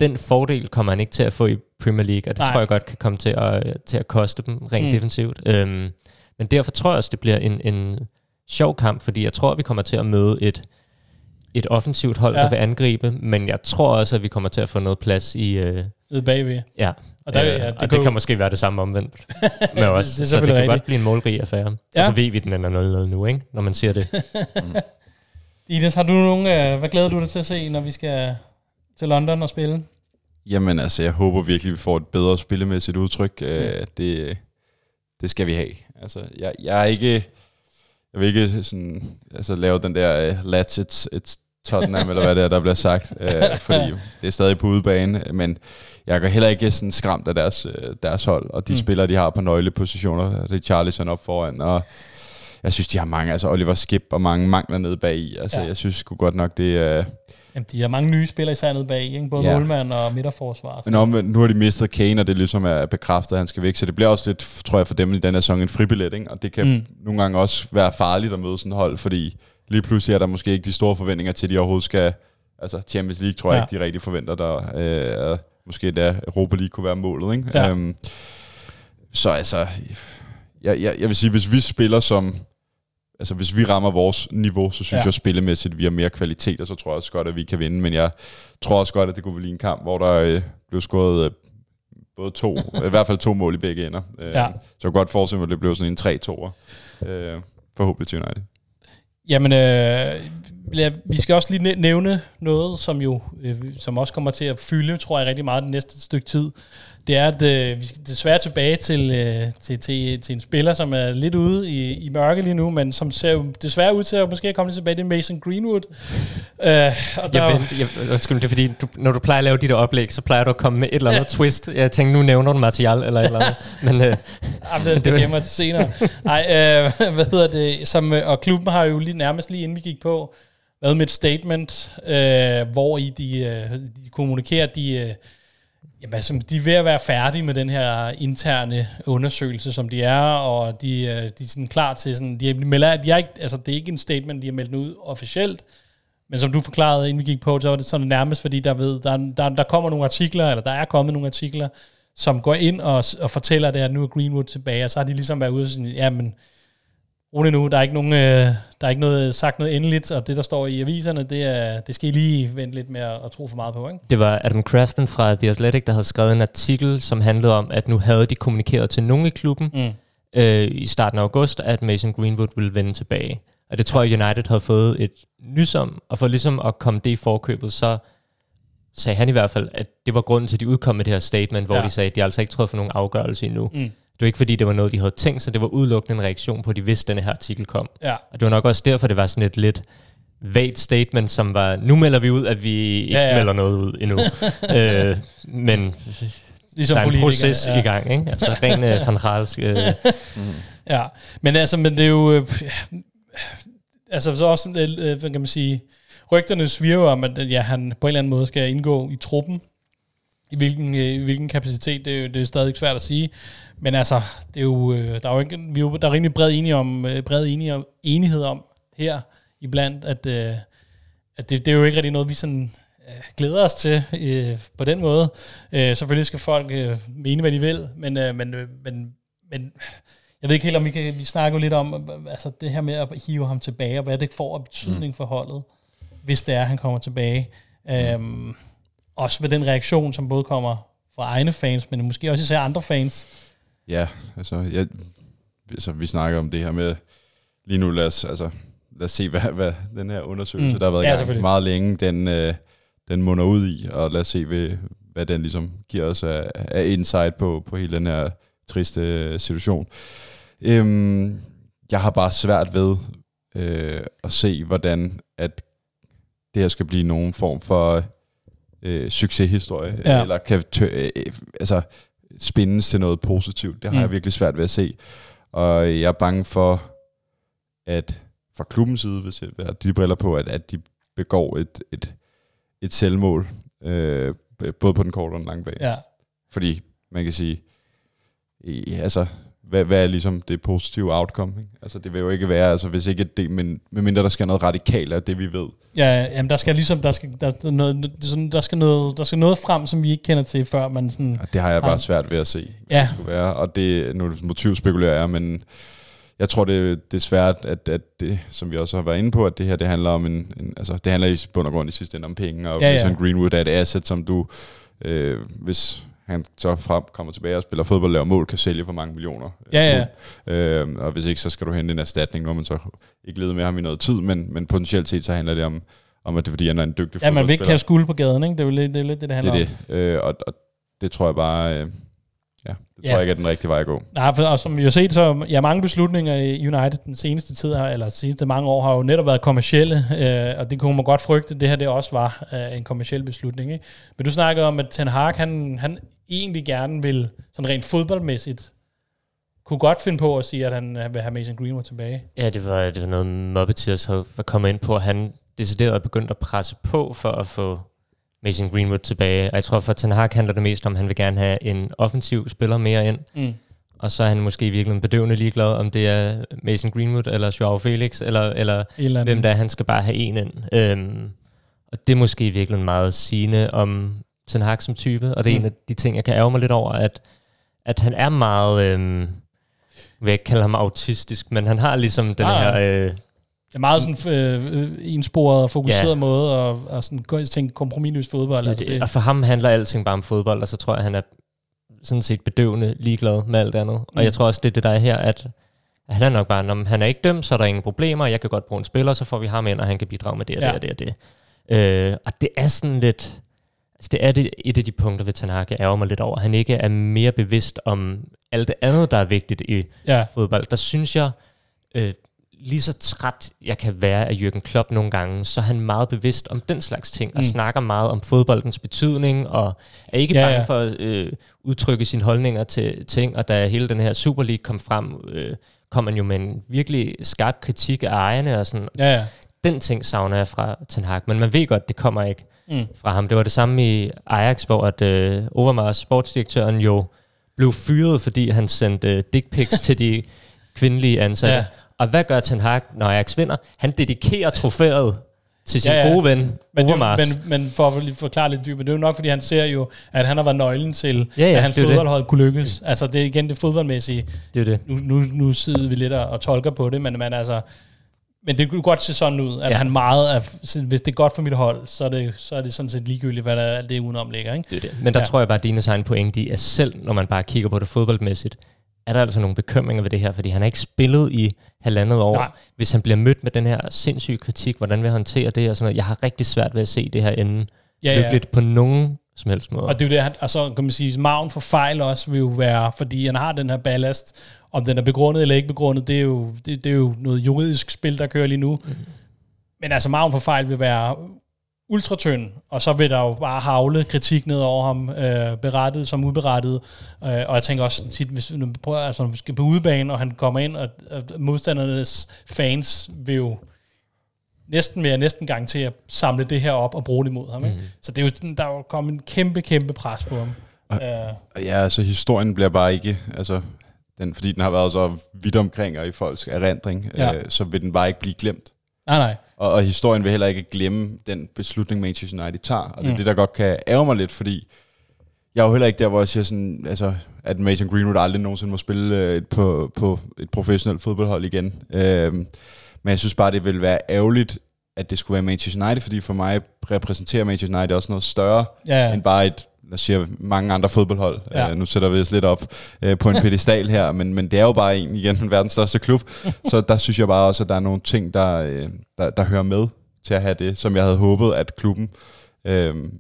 Den fordel kommer han ikke til at få i Premier League, og det Nej. Tror jeg godt kan komme til at, til at koste dem rent Mm. mm. defensivt. Øhm, men derfor tror jeg også, det bliver en, en sjov kamp, fordi jeg tror, vi kommer til at møde et, et offensivt hold, Ja. der vil angribe, men jeg tror også, at vi kommer til at få noget plads i... Øh, ude bagved. ja, Og der, øh, ja, og det, det, kan jo- måske være det samme omvendt med os. det er så det kan rigtigt. godt blive en målrig affære. Ja. Og så ved vi, at den ender 0-0 nu, ikke? når man siger det. Ines, har du nogen, øh, hvad glæder du dig til at se, når vi skal til London og spille? Jamen altså, jeg håber virkelig, vi får et bedre spillemæssigt udtryk. Mm. det, det skal vi have. Altså, jeg, jeg er ikke... Jeg vil ikke sådan, altså, lave den der uh, let's it's, it's Tottenham, eller hvad det er, der bliver sagt, uh, fordi det er stadig på udebane, men jeg går heller ikke sådan skræmt af deres, uh, deres hold, og de mm. spillere, de har på nøglepositioner, det er Charlison op foran, og jeg synes, de har mange, altså Oliver Skip og mange mangler nede bag i. Altså, ja. jeg synes sgu godt nok, det er... Jamen, de har mange nye spillere især nede bag, ikke? både ja. målmand og midterforsvar. Men om, nu har de mistet Kane, og det ligesom er bekræftet, at han skal væk, så det bliver også lidt, tror jeg, for dem i den her sæson en fribillet, ikke? og det kan mm. nogle gange også være farligt at møde sådan et hold, fordi lige pludselig er der måske ikke de store forventninger til, at de overhovedet skal... Altså Champions League tror jeg ja. ikke, de rigtig forventer, der øh, måske der Europa League kunne være målet. Ikke? Ja. Øhm, så altså, jeg, jeg, jeg vil sige, hvis vi spiller som altså hvis vi rammer vores niveau, så synes ja. jeg spillemæssigt, at vi har mere kvalitet, og så tror jeg også godt, at vi kan vinde. Men jeg tror også godt, at det kunne blive en kamp, hvor der øh, blev skåret øh, både to, i hvert fald to mål i begge ender. Øh, ja. Så jeg godt forestille mig, at det blev sådan en 3-2'er. Øh, forhåbentlig til United. Jamen, øh, vi skal også lige nævne noget, som jo øh, som også kommer til at fylde, tror jeg, rigtig meget det næste stykke tid det er, at øh, vi skal desværre tilbage til, øh, til, til, til en spiller, som er lidt ude i, i mørke lige nu, men som ser jo desværre ud til at måske komme tilbage, til Mason Greenwood. Øh, og der jeg, vent, jeg, undskyld, det er fordi, du, når du plejer at lave de der oplæg, så plejer du at komme med et eller andet ja. twist. Jeg tænker, nu nævner du material eller et eller andet. men, øh, Jamen, det, det gemmer til senere. Nej, øh, hvad hedder det? Som, øh, og klubben har jo lige, nærmest lige inden vi gik på, været med et statement, øh, hvor i de, øh, de kommunikerer, de... Øh, Jamen, altså, de er ved at være færdige med den her interne undersøgelse, som de er, og de, øh, de er sådan klar til sådan, de melder, de er ikke, altså det er ikke en statement, de har meldt ud officielt, men som du forklarede, inden vi gik på, så var det sådan nærmest, fordi der, ved, der, der, der kommer nogle artikler, eller der er kommet nogle artikler, som går ind og, og fortæller det, at nu er Greenwood tilbage, og så har de ligesom været ude og sådan, ja, men rolig nu, der er ikke, nogen, øh, der er ikke noget, sagt noget endeligt, og det, der står i aviserne, det, er, det skal I lige vente lidt med at, at tro for meget på. Ikke? Det var Adam Crafton fra The Athletic, der havde skrevet en artikel, som handlede om, at nu havde de kommunikeret til nogen i klubben mm. øh, i starten af august, at Mason Greenwood ville vende tilbage. Og det tror jeg, United havde fået et nys om, og for ligesom at komme det i forkøbet, så sagde han i hvert fald, at det var grunden til, at de udkom med det her statement, hvor ja. de sagde, at de altså ikke for nogen afgørelse endnu. Mm. Det var ikke fordi, det var noget, de havde tænkt sig. Det var udelukkende en reaktion på, at de vidste, at denne her artikel kom. Ja. Og det var nok også derfor, det var sådan et lidt vagt statement, som var, nu melder vi ud, at vi ikke ja, ja. melder noget ud endnu. øh, men ligesom der er en proces ja. i gang, ikke? Altså ren uh, fanralsk. Uh, mm. Ja, men altså, men det er jo... Øh, altså så også, øh, hvad kan man sige, rygterne svirver om, at ja, han på en eller anden måde skal indgå i truppen. I hvilken, øh, hvilken kapacitet, det er, det er stadig svært at sige. Men altså, det er jo, øh, der er jo ikke, vi er jo, der er rimelig bred, enighed om, øh, bred enighed om, enighed om her iblandt, at, at det, det er jo ikke rigtig noget, vi sådan glæder os til øh, på den måde. Øh, selvfølgelig skal folk øh, mene, hvad de vil, men, øh, men, øh, men, men jeg ved ikke helt, om vi kan vi snakke lidt om altså det her med at hive ham tilbage, og hvad det får af betydning mm. for holdet, hvis det er, at han kommer tilbage. Mm. Øhm, også ved den reaktion, som både kommer fra egne fans, men måske også især andre fans, Ja, altså, jeg, altså, vi snakker om det her med, lige nu lad os, altså, lad os se, hvad, hvad den her undersøgelse, mm. der har været ja, gang meget længe, den, øh, den munder ud i, og lad os se, hvad, hvad den ligesom giver os af, af insight på, på hele den her triste øh, situation. Øhm, jeg har bare svært ved øh, at se, hvordan at det her skal blive nogen form for øh, succeshistorie, ja. eller kan tø- øh, altså spindes til noget positivt. Det har mm. jeg virkelig svært ved at se. Og jeg er bange for, at fra klubbens side, hvis jeg har de briller på, at, at de begår et, et, et selvmål, øh, både på den korte og den lange bane. Ja. Fordi man kan sige, ja, altså, hvad, hvad er ligesom det positive outcome? Ikke? Altså det vil jo ikke være, altså hvis ikke det, men medmindre der skal noget radikalt af det, vi ved. Ja, jamen der skal ligesom, der skal, der, noget, sådan, der skal noget, der skal noget frem, som vi ikke kender til, før man sådan... Og det har jeg bare har... svært ved at se, ja. det skulle være. Og det, nu motivspekulerer jeg, men jeg tror, det, det er svært, at, at det, som vi også har været inde på, at det her, det handler om en, en altså det handler i bund og grund i sidste ende om penge, og ja, ja. en Greenwood er et asset, som du, øh, hvis han så frem kommer tilbage og spiller fodbold, laver mål, kan sælge for mange millioner. Ja, ja. Øh, og hvis ikke, så skal du hente en erstatning. Har man så ikke levet med ham i noget tid, men, men potentielt set så handler det om, om at det er fordi, han er en dygtig Ja, man vil ikke fodboldspiller. kaste skuld på gaden, ikke? Det er jo lidt det, er lidt det, det handler Det er om. det. Øh, og, og det tror jeg bare... Øh, ja, det Ja. tror jeg ikke er den rigtige vej at gå. Nej, for, og som vi har set, så ja, mange beslutninger i United den seneste tid, eller seneste mange år, har jo netop været kommercielle, øh, og det kunne man godt frygte, det her det også var øh, en kommerciel beslutning. Ikke? Men du snakkede om, at Ten Hag, han, han egentlig gerne vil, sådan rent fodboldmæssigt, kunne godt finde på at sige, at han øh, vil have Mason Greenwood tilbage. Ja, det var, det var noget, Muppeteers havde var kommet ind på. Han decideret begyndt at presse på for at få Mason Greenwood tilbage. Og jeg tror, for Ten Hag handler det mest om, at han vil gerne have en offensiv spiller mere ind. Mm. Og så er han måske virkelig bedøvende ligeglad, om det er Mason Greenwood eller Joao Felix, eller, eller eller hvem der er. Han skal bare have en ind. Øhm, og det er måske virkelig meget sigende om Ten Hag som type. Og det er Mm. en af de ting, jeg kan ærge mig lidt over, at, at han er meget... Jeg vil ikke kalde ham autistisk, men han har ligesom den Ah, her... Øh, er meget sådan øh, øh, ensporet og fokuseret Ja. måde, og, og sådan tænke kompromisløs fodbold. det, altså, det, og for ham handler alting bare om fodbold, og så tror jeg, han er sådan set bedøvende ligeglad med alt andet. Og Mm. jeg tror også, det er det, der er her, at at han er nok bare, når han er ikke dømt, så er der ingen problemer, jeg kan godt bruge en spiller, så får vi ham ind, og han kan bidrage med det og Ja. det og det og det. Øh, og det er sådan lidt... Altså det er det, et af de punkter ved Tanaka, ærger mig lidt over. Han ikke er mere bevidst om alt det andet, der er vigtigt i ja. fodbold. Der synes jeg, øh, lige så træt jeg kan være af Jürgen Klopp nogle gange, så er han meget bevidst om den slags ting, og Mm. snakker meget om fodboldens betydning, og er ikke Ja, bange ja. for at øh, udtrykke sine holdninger til ting, og da hele den her Super League kom frem, øh, kom man jo med en virkelig skarp kritik af ejerne, og sådan, Ja, ja. den ting savner jeg fra Ten Hag, men man ved godt, det kommer ikke Mm. fra ham. Det var det samme i Ajax, hvor at, øh, Overmars sportsdirektøren jo blev fyret, fordi han sendte øh, dick pics til de kvindelige ansatte. Ja. Og hvad gør Ten Hag, når Ajax vinder? Han dedikerer trofæet til sin Ja, ja, gode ven, Men, det, men, men for at forklare lidt dybere, det er jo nok, fordi han ser jo, at han har været nøglen til, Ja, ja, at hans jo det. fodboldhold kunne lykkes. Altså, det er igen det fodboldmæssige. det er det. Nu, nu, nu sidder vi lidt og, og tolker på det, men, men altså... Men det kunne godt se sådan ud, at ja. Han meget er, hvis det er godt for mit hold, så er det, så er det sådan set ligegyldigt, hvad der alt det udenom ligger, ikke? det, er det. Men der Ja. tror jeg bare, at Dines egen pointe i, at selv når man bare kigger på det fodboldmæssigt, er der altså nogle bekymringer ved det her, fordi han har ikke spillet i halvandet år. Nej. Hvis han bliver mødt med den her sindssyge kritik, hvordan vil han håndtere det og sådan noget. Jeg har rigtig svært ved at se det her ende Ja, ja, ja. lykkeligt på nogen som helst måde. Og det er jo det, han, og så kan man sige, maven for fejl også vil jo være, fordi han har den her ballast, om den er begrundet eller ikke begrundet, det er jo, det, det er jo noget juridisk spil, der kører lige nu. Mm. Men altså, maven for fejl vil være ultratynd, og så vil der jo bare havle kritik ned over ham, øh, berettet som uberettet. Øh, og jeg tænker også tit, hvis vi prøver, altså, når vi skal på udebane, og han kommer ind, og, og modstandernes fans vil jo næsten jeg næsten garantere at samle det her op og bruge det mod ham. Ikke? Mhm. Så det er jo, der er jo kommet en kæmpe, kæmpe pres på ham. Og- Uh, Ja, altså historien bliver bare ikke, altså, den, fordi den har været så vidt omkring og i folks erindring, Ja. øh, så vil den bare ikke blive glemt. nej, nej. Og, og historien vil heller ikke glemme den beslutning, Manchester United tager. Og det er Mm. det, der godt kan ærge mig lidt, fordi jeg er jo heller ikke der, hvor jeg siger sådan, altså, at Mason Greenwood aldrig nogensinde må spille øh, på, på et professionelt fodboldhold igen. Øhm, men jeg synes bare, det vil være ærgerligt, at det skulle være Manchester United, fordi for mig repræsenterer Manchester United også noget større Ja, end bare et, lad os sige, mange andre fodboldhold. Ja. Uh, nu sætter vi os lidt op uh, på en pedestal her, men, men det er jo bare en, igen, den verdens største klub. så der synes jeg bare også, at der er nogle ting, der, uh, der, der hører med til at have det, som jeg havde håbet, at klubben uh,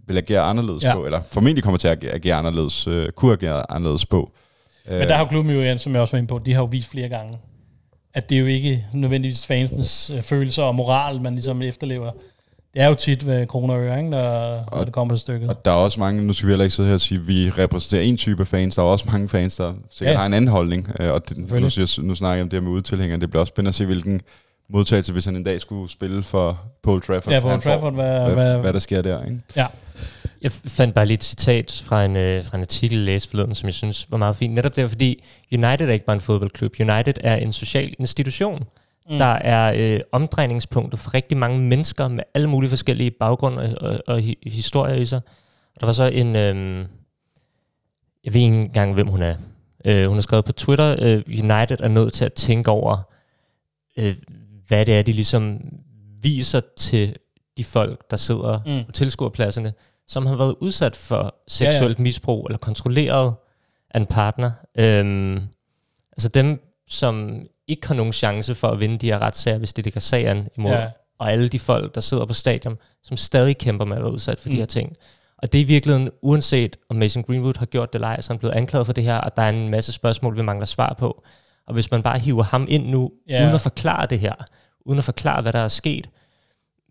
vil agere anderledes Ja. på, eller formentlig kommer til at agere- anderledes, uh, kunne agere anderledes på. Men der har klubben jo igen, som jeg også var inde på, de har jo vist flere gange, at det er jo ikke nødvendigvis fansens øh, følelser og moral, man ligesom efterlever. Det er jo tit ved kroner og øre, ikke, når, når det kommer til stykket. Og der er også mange, nu skal vi heller ikke sidde her og sige, at vi repræsenterer en type fans. Der er også mange fans, der sikkert Ja. har en anden holdning. Øh, Og det, nu, nu snakker jeg om det her med udtilhængere. Det bliver også spændende at se, hvilken modtagelse, hvis han en dag skulle spille for Paul Trafford. ja, han Old får. Trafford, hvad, hvad, hvad, hvad der sker der. Ikke? ja. Jeg fandt bare lige et citat fra en, øh, fra en artikel, jeg læste forleden, som jeg synes var meget fint. Netop det er, fordi United er ikke bare en fodboldklub. United er en social institution, Mm. der er øh, omdrejningspunktet for rigtig mange mennesker med alle mulige forskellige baggrunde og, og, og hi- historier i sig. Og der var så en... Øh, jeg ved ikke engang, hvem hun er. Øh, hun har skrevet på Twitter, øh, United er nødt til at tænke over, øh, hvad det er, de ligesom viser til de folk, der sidder mm. på tilskuerpladserne, som har været udsat for seksuelt Ja, ja. misbrug eller kontrolleret af en partner. Øhm, altså dem, som ikke har nogen chance for at vinde de her retssager, hvis de lægger sagen imod Ja. og alle de folk, der sidder på stadion, som stadig kæmper med at være udsat for mm. de her ting. Og det er i virkeligheden, uanset om Mason Greenwood har gjort det eller ej, så er han blevet anklaget for det her, og der er en masse spørgsmål, vi mangler svar på. Og hvis man bare hiver ham ind nu, yeah. uden at forklare det her, uden at forklare, hvad der er sket,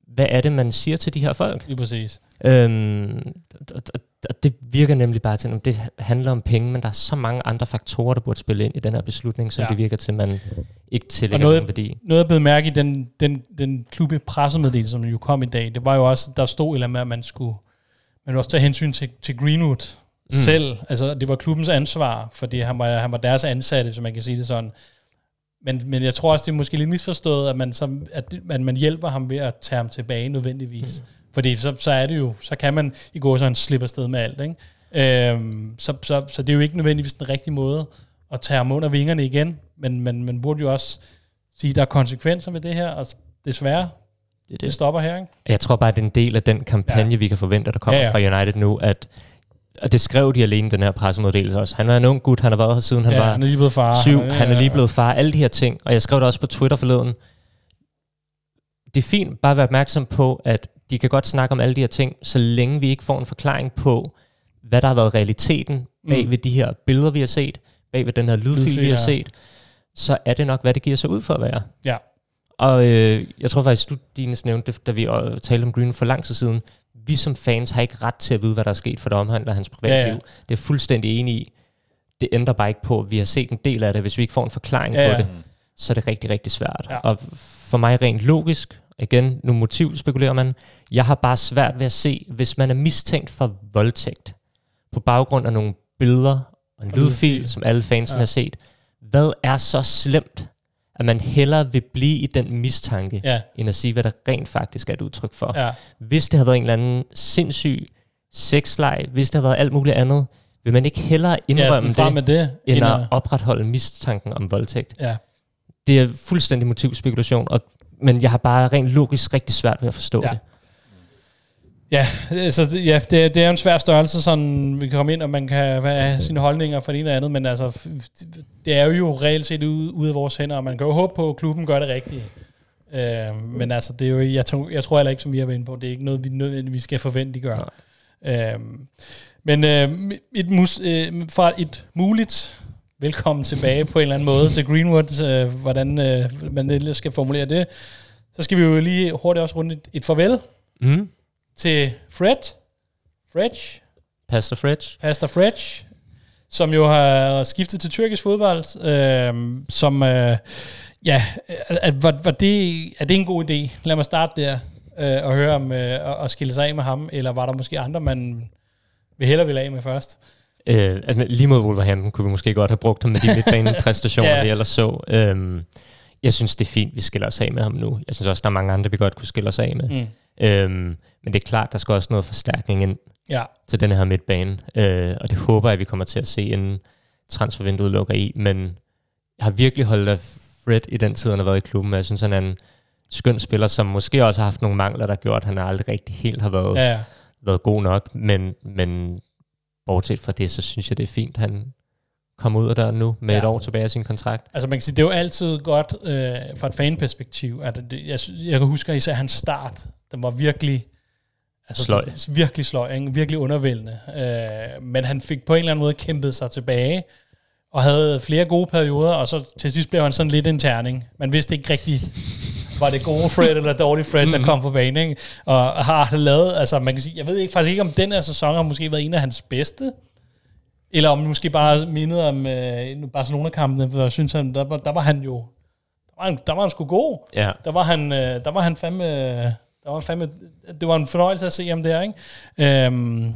hvad er det, man siger til de her folk? Lige præcis. Øhm, og- og- og det virker nemlig bare til, at det handler om penge, men der er så mange andre faktorer, der burde spille ind i den her beslutning, som Ja. det virker til, at man ikke tillægger noget- nogen værdi. Noget jeg blev mærke i den, den, den klubbe pressemeddelelse, som jo kom i dag, det var jo også, der stod et eller andet med, at man skulle, man også tage hensyn til, til Greenwood mm. selv. Altså, det var klubbens ansvar, fordi han var, han var deres ansatte, så man kan sige det sådan. Men, men jeg tror også, det er måske lidt misforstået, at man, så, at man, man hjælper ham ved at tage ham tilbage nødvendigvis. Mm. Fordi så, så er det jo, så kan man i går så han slipper afsted med alt. Ikke? Øhm, så, så, så det er jo ikke nødvendigvis den rigtige måde at tage ham under vingerne igen, men men man burde jo også sige, at der er konsekvenser ved det her, og desværre, Det er det det. stopper her. Ikke? Jeg tror bare, at det er en del af den kampagne, ja. vi kan forvente, der kommer Ja, ja, fra United nu, at og det skrev de alene, den her pressemeddelelse også. Han er en ung gut, han har været her siden han ja, var han er lige blevet far. syv, han er lige blevet far, alle de her ting. Og jeg skrev det også på Twitter forleden. Det er fint bare at være opmærksom på, at de kan godt snakke om alle de her ting, så længe vi ikke får en forklaring på, hvad der har været realiteten bag Mm. ved de her billeder, vi har set, bag ved den her lydfil, Lydfil, vi har ja. set, så er det nok, hvad det giver sig ud for at være. Ja. Og øh, jeg tror faktisk, du, Dines, nævnte det, da vi øh, talte om Green for lang tid siden. Vi som fans har ikke ret til at vide, hvad der er sket, for det omhandler hans privatliv. Ja, Ja. Det er jeg fuldstændig enig i. Det ændrer bare ikke på, at vi har set en del af det. Hvis vi ikke får en forklaring Ja, ja, på det, så er det rigtig, rigtig svært. Ja. Og for mig rent logisk, igen, nu motiv spekulerer man, jeg har bare svært ved at se, hvis man er mistænkt for voldtægt, på baggrund af nogle billeder og en Og lydfil, som alle fansen Ja. ja. har set, hvad er så slemt, at man hellere vil blive i den mistanke, Ja, end at sige, hvad der rent faktisk er et udtryk for. ja. Hvis det har været en eller anden sindssyg sexleg, hvis det har været alt muligt andet, vil man ikke hellere ja indrømme frem det, med det. end end at opretholde mistanken om voldtægt. Ja. Det er fuldstændig motivspekulation, og, men jeg har bare rent logisk rigtig svært ved at forstå Ja. det. Ja, så det- ja det, er- det er jo en svær størrelse, sådan vi kan komme ind, og man kan have sine holdninger for det ene og andet, men altså, det er jo reelt set ude, ude af vores hænder, og man kan jo håbe på, at klubben gør det rigtige. Øh, men altså, det er jo, jeg, tror, jeg tror heller ikke, som vi har været inde på, det er ikke noget, vi nødvendigvis skal forvente, de gør. Øh, men øh, et mus, øh, fra et muligt velkommen tilbage på en eller anden måde til Greenwood, øh, hvordan øh, man ellers skal formulere det, så skal vi jo lige hurtigt også runde et, et farvel Mm. til Fred, Fredge, Pastor Fridge. Pastor Fredge, som jo har skiftet til tyrkisk fodbold, øh, som, øh, ja, er, var, var det, er det en god idé? Lad mig starte der, øh, og høre om øh, at, at skille sig af med ham, eller var der måske andre, man vil hellere ville af med først? Øh, altså, lige mod Wolverhampton kunne vi måske godt have brugt ham med de midtbanepræstationer, Ja. vi ellers så. Øhm, jeg synes, det er fint, vi skiller os af med ham nu. Jeg synes også, der er mange andre, vi godt kunne skille os af med. Mm. Øhm, men det er klart, der skal også noget forstærkning ind Ja, til den her midtbane. Øh, og det håber jeg, vi kommer til at se, inden transfervinduet lukker i. Men jeg har virkelig holdt af Fred i den tid, han har været i klubben. Jeg synes, han er en skøn spiller, som måske også har haft nogle mangler, der gjort, at han aldrig rigtig helt har været, ja, ja. været god nok. Men, men bortset fra det, så synes jeg, det er fint, han kommer ud af døren nu med Ja. et år tilbage af sin kontrakt. Altså man kan sige, det er jo altid godt øh, fra et fanperspektiv, at det, jeg, jeg kan huske at især hans start, den var virkelig altså, Sløj. Virkelig sløj, ikke? virkelig undervældende. Øh, men han fik på en eller anden måde kæmpet sig tilbage, og havde flere gode perioder, og så til sidst blev han sådan lidt en terning. Man vidste ikke rigtig, var det gode Fred eller dårlig Fred, der kom på banen. Ikke? Og har lavet, altså man kan sige, jeg ved ikke, faktisk ikke, om den her sæson har måske været en af hans bedste, eller om måske bare mindede om øh, Barcelona-kampene, for jeg synes, han, der, var, der var han jo, der var han, der var han sgu god. Ja, Der var han, øh, der var han fandme, der var fandme, det var en fornøjelse at se ham der, ikke? Øhm,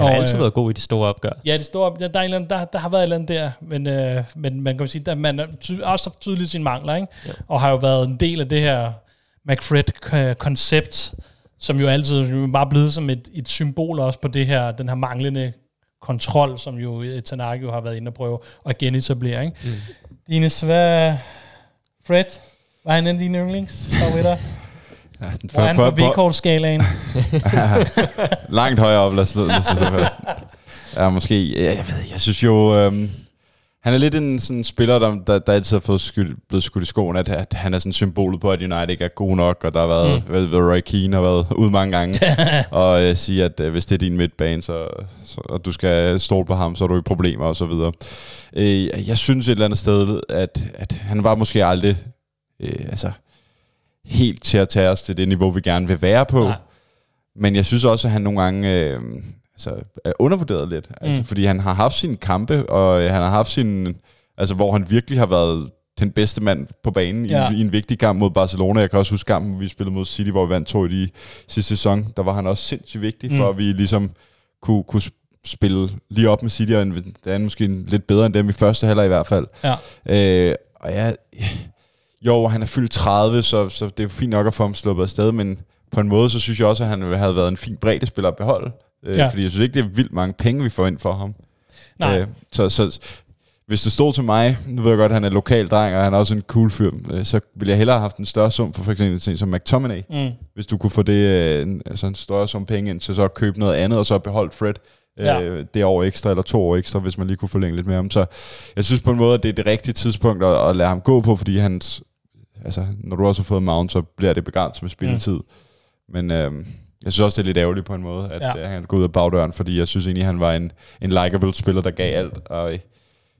han har og, altid øh, været god i de store opgør. Ja, det står, der, der, er en eller anden, der, der har været et eller andet der, men, øh, men man kan sige, at man har ty- også haft tydeligt sine mangler, ikke? Jo. og har jo været en del af det her McFred-koncept, som jo altid bare blevet som et, et symbol også på det her, den her manglende kontrol, som jo Tanaka jo har været inde og prøve at genetablere. Ikke? Mm. Dines, hvad... Fred, var han en af dine yndlingsfavoritter? Ja, den- Hvor er han på V-kortskalaen? Langt højere op, lad os lad os fast. Ja, måske. Jeg ved jeg synes jo... Øhm, han er lidt en sådan spiller, der, der, der altid har fået skyld, blevet skudt i skoen, at, at han er sådan symbolet på, at United ikke er god nok, og der har været, mm. ved, ved Roy Keane har været ude mange gange, og øh, sige, at øh, hvis det er din midtbane, så, så, og du skal stole på ham, så er du i problemer og så videre. Øh, jeg synes et eller andet sted, at, at han var måske aldrig øh, altså, helt til at tage os til det niveau, vi gerne vil være på. Nej. Men jeg synes også, at han nogle gange øh, altså, er undervurderet lidt. Altså, mm. Fordi han har haft sine kampe, og øh, han har haft sin... Altså, hvor han virkelig har været den bedste mand på banen ja. i, i en vigtig kamp mod Barcelona. Jeg kan også huske kampen, vi spillede mod City, hvor vi vandt to i de sidste sæson. Der var han også sindssygt vigtig, mm. for at vi ligesom kunne, kunne spille lige op med City, og det er måske lidt bedre end dem i første halvleg i hvert fald. Ja. Øh, og jeg, jo, han er fyldt 30, så, så det er jo fint nok at få ham sluppet afsted, men på en måde, så synes jeg også, at han havde været en fin bredde spiller at beholde. Øh, ja. Fordi jeg synes ikke, det er vildt mange penge, vi får ind for ham. Nej. Øh, så, så hvis det stod til mig, nu ved jeg godt, at han er lokal dreng, og han er også en cool fyr, øh, så ville jeg hellere have haft en større sum for eksempel en ting som McTominay. Mm. Hvis du kunne få det, øh, en, altså en større sum penge ind, til så at købe noget andet, og så beholde Fred ja. øh, det år ekstra, eller to år ekstra, hvis man lige kunne forlænge lidt med ham. Så jeg synes på en måde, at det er det rigtige tidspunkt at, at lade ham gå på, fordi hans, altså, når du også har fået Mount, så bliver det begrænset med spilletid. Mm. Men øh, jeg synes også, det er lidt ærgerligt på en måde, at ja. han går ud af bagdøren, fordi jeg synes egentlig, han var en, en likable spiller, der gav alt. Og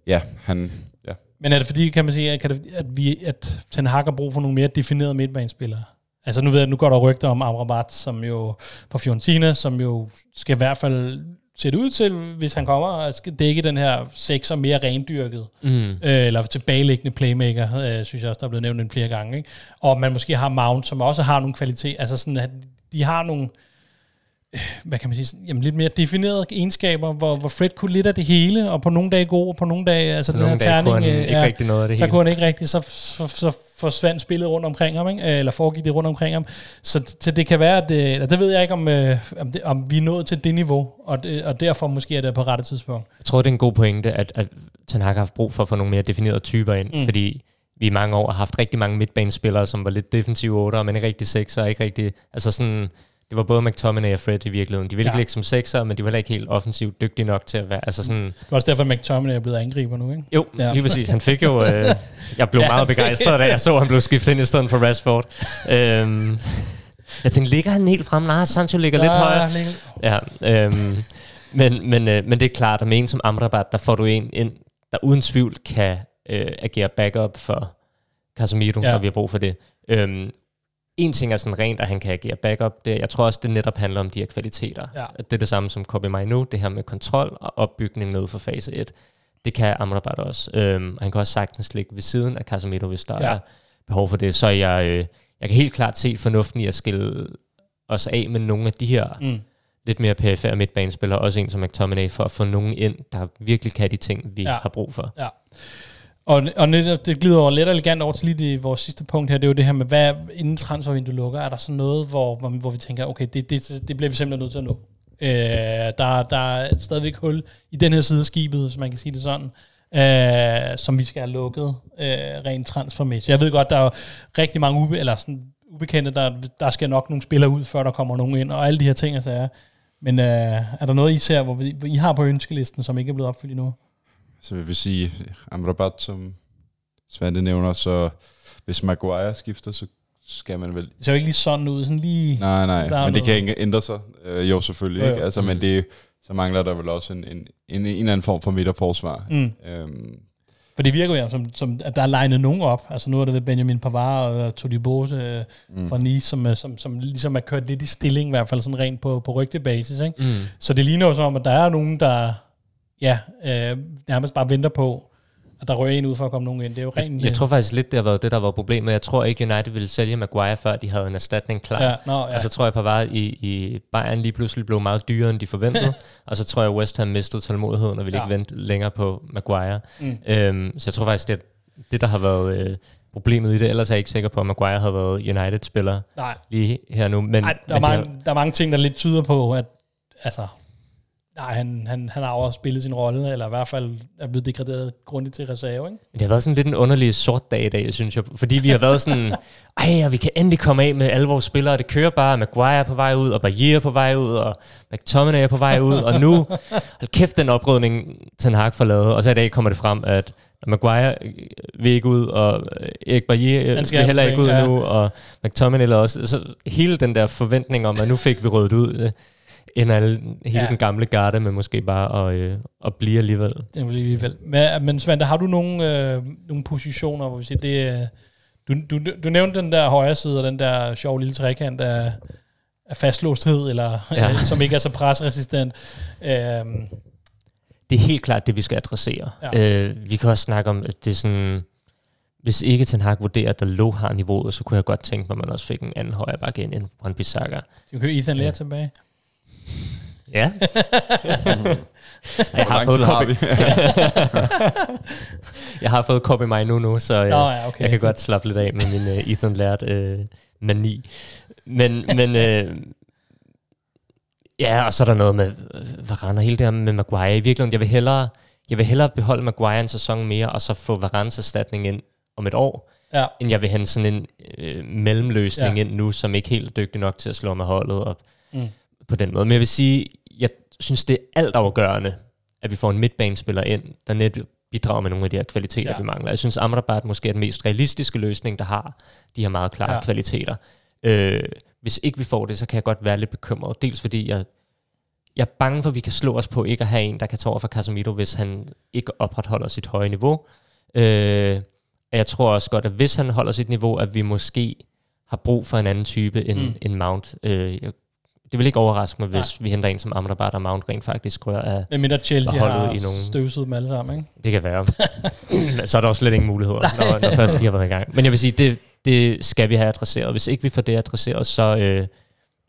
ja, han... Ja. Men er det fordi, kan man sige, at, at, vi, at Ten Hag har brug for nogle mere definerede midtbanespillere? Altså nu ved jeg, nu går der rygter om Amrabat, som jo fra Fiorentina, som jo skal i hvert fald ser det ud til, hvis han kommer og skal dække den her sekser mere rendyrket, mm. øh, eller tilbageliggende playmaker, øh, synes jeg også, der er blevet nævnt en flere gange. Ikke? Og man måske har Mount, som også har nogle kvalitet, altså sådan, at de har nogle, hvad kan man sige, jamen lidt mere definerede egenskaber, hvor, hvor Fred kunne lidt af det hele, og på nogle dage god, og på nogle dage, altså nogle den her terning, kunne han ikke ja, rigtig noget af det så hele. kunne han ikke rigtig, så, så, så forsvandt spillet rundt omkring ham, ikke? eller foregik det rundt omkring ham. Så, så det kan være, at det, det ved jeg ikke, om, øh, om, det, om vi er nået til det niveau, og, det, og derfor måske er det på rette tidspunkt. Jeg tror, det er en god pointe, at, at Ten Hag har haft brug for at få nogle mere definerede typer ind, mm. fordi vi i mange år har haft rigtig mange midtbanespillere, som var lidt defensive otter, men ikke rigtig sekser, ikke rigtig, altså sådan det var både McTominay og Fred i virkeligheden. De ville ja. ikke ligge som sekser, men de var heller ikke helt offensivt dygtige nok til at være... Altså sådan, det var også derfor, at McTominay er blevet angriber nu, ikke? Jo, ja. lige præcis. Han fik jo... Øh, jeg blev ja, meget begejstret, da jeg så, at han blev skiftet ind i stedet for Rashford. øhm, jeg tænkte, ligger han helt frem? Nej, Sancho ligger ja, lidt højere. Ja, øhm, men, men, øh, men det er klart, at med en som Amrabat, der får du en ind, der uden tvivl kan øh, agere backup for Casemiro, ja. når vi har brug for det. Øhm, en ting er sådan rent, at han kan agere backup. Det, jeg tror også, det netop handler om de her kvaliteter. Ja. Det er det samme som Kobe Mainu, det her med kontrol og opbygning ned for fase 1. Det kan Amrabat også. Øhm, han kan også sagtens ligge ved siden af Casemiro, hvis der ja. er behov for det. Så jeg, øh, jeg kan helt klart se fornuften i at skille os af med nogle af de her mm. lidt mere perifære midtbanespillere, også en som McTominay, for at få nogen ind, der virkelig kan de ting, vi ja. har brug for. Ja. Og, og det glider over lidt elegant over til lige det, vores sidste punkt her, det er jo det her med, hvad inden transfervinduet lukker, er der så noget, hvor, hvor vi tænker, okay, det, det, det bliver vi simpelthen nødt til at nå. Øh, der, der er stadigvæk hul i den her side af skibet, hvis man kan sige det sådan, øh, som vi skal have lukket øh, rent transfermæssigt. Jeg ved godt, der er rigtig mange ube, eller sådan, ubekendte, der, der skal nok nogle spillere ud, før der kommer nogen ind, og alle de her ting, altså er. Men øh, er der noget, I ser, hvor, vi, hvor I har på ønskelisten, som ikke er blevet opfyldt endnu? Så vi vil sige, Amrabat, som Svante nævner, så hvis Maguire skifter, så skal man vel... Det ser jo ikke lige sådan ud, sådan lige... Nej, nej, men noget. det kan ikke ændre sig. Øh, jo, selvfølgelig jo, ikke. Altså, mm. men det, så mangler der vel også en, en, en, en eller anden form for midterforsvar. Mm. Øhm. For det virker jo, som, som at der er legnet nogen op. Altså nu er det Benjamin Pavard og Todi Bose øh, mm. fra Nice, som, som, som ligesom er kørt lidt i stilling, i hvert fald sådan rent på, på rygtebasis. Ikke? Mm. Så det ligner jo som om, at der er nogen, der ja, øh, nærmest bare venter på, at der rører en ud for at komme nogen ind. Det er jo rent... Jeg, jeg tror faktisk lidt, det har været det, der var problemet. Jeg tror ikke, United ville sælge Maguire, før de havde en erstatning klar. Ja, no, ja. Og så tror jeg, Pavard i, i Bayern lige pludselig blev meget dyrere, end de forventede. og så tror jeg, West Ham mistede tålmodigheden og ville ja. ikke vente længere på Maguire. Mm. Øhm, så jeg tror faktisk, det det, der har været... Øh, problemet i det. Ellers er jeg ikke sikker på, at Maguire havde været United-spiller lige her nu. Men, Nej, der, men er mange, har... der er mange ting, der lidt tyder på, at altså, Nej, han, han, han har også spillet sin rolle, eller i hvert fald er blevet degraderet grundigt til reserve, ikke? Det har været sådan lidt en underlig sort dag i dag, synes jeg. Fordi vi har været sådan, ej, og vi kan endelig komme af med alle vores spillere. Det kører bare. Maguire er på vej ud, og Barriere er på vej ud, og McTominay er på vej ud. Og nu, hold kæft, den oprydning, Ten Hag får lavet. Og så i dag kommer det frem, at Maguire øh, vil ikke ud, og øh, Erik Barriere Han vil skal heller ikke ud ja. nu, og McTominay eller også. Så hele den der forventning om, at nu fik vi ryddet ud, øh, ender alle, hele Ja. den gamle garde med måske bare at, øh, at blive alligevel. Det vil alligevel. Men, men Svante, har du nogle, øh, nogle positioner, hvor vi siger, det er... Du, du, du nævnte den der højre side, og den der sjove lille trekant af, af fastlåsthed, eller, ja. Ja. som ikke er så presresistent. Øhm, det er helt klart det, vi skal adressere. Ja. Øh, vi kan også snakke om, at det er sådan, hvis ikke Ten Hag vurderer, at Dalot har niveauet, så kunne jeg godt tænke mig, at man også fik en anden højre bakke ind end Brøndby Bissaka. skal vi køre Ethan Lea Ja. tilbage? Ja. jeg, har fået har copy, vi? jeg har fået copy mig nu nu, så øh, Nå ja, okay. jeg kan godt slappe lidt af med min øh, Ethan Lært øh, mani. Men, men øh, ja, og så er der noget med Varane og hele det her med Maguire. I virkeligheden, jeg vil hellere, jeg vil hellere beholde Maguire en sæson mere, og så få Varanes erstatning ind om et år, Ja, end jeg vil hente sådan en øh, mellemløsning ja. ind nu, som ikke helt er dygtig nok til at slå med holdet op Mm. På den måde. Men jeg vil sige, jeg synes, det er altafgørende, at vi får en midtbanespiller ind, der net bidrager med nogle af de her kvaliteter, Ja. vi mangler. Jeg synes, Amrabat måske er den mest realistiske løsning, der har de her meget klare Ja. kvaliteter. Øh, hvis ikke vi får det, så kan jeg godt være lidt bekymret. Dels fordi jeg, jeg er bange for, at vi kan slå os på ikke at have en, der kan tage over for Casemiro, hvis han ikke opretholder sit høje niveau. Øh, og jeg tror også godt, at hvis han holder sit niveau, at vi måske har brug for en anden type end, mm. end Mount. Øh, jeg, det vil ikke overraske mig, hvis Nej. Vi henter en som Amrabat og Mount rent faktisk rører af. med mindre Chelsea har i nogle- støvsuget dem alle sammen, ikke? Det kan være. Men så er der også slet ingen muligheder, når, når først de har været i gang. Men jeg vil sige, det, det skal vi have adresseret. Hvis ikke vi får det adresseret, så, øh,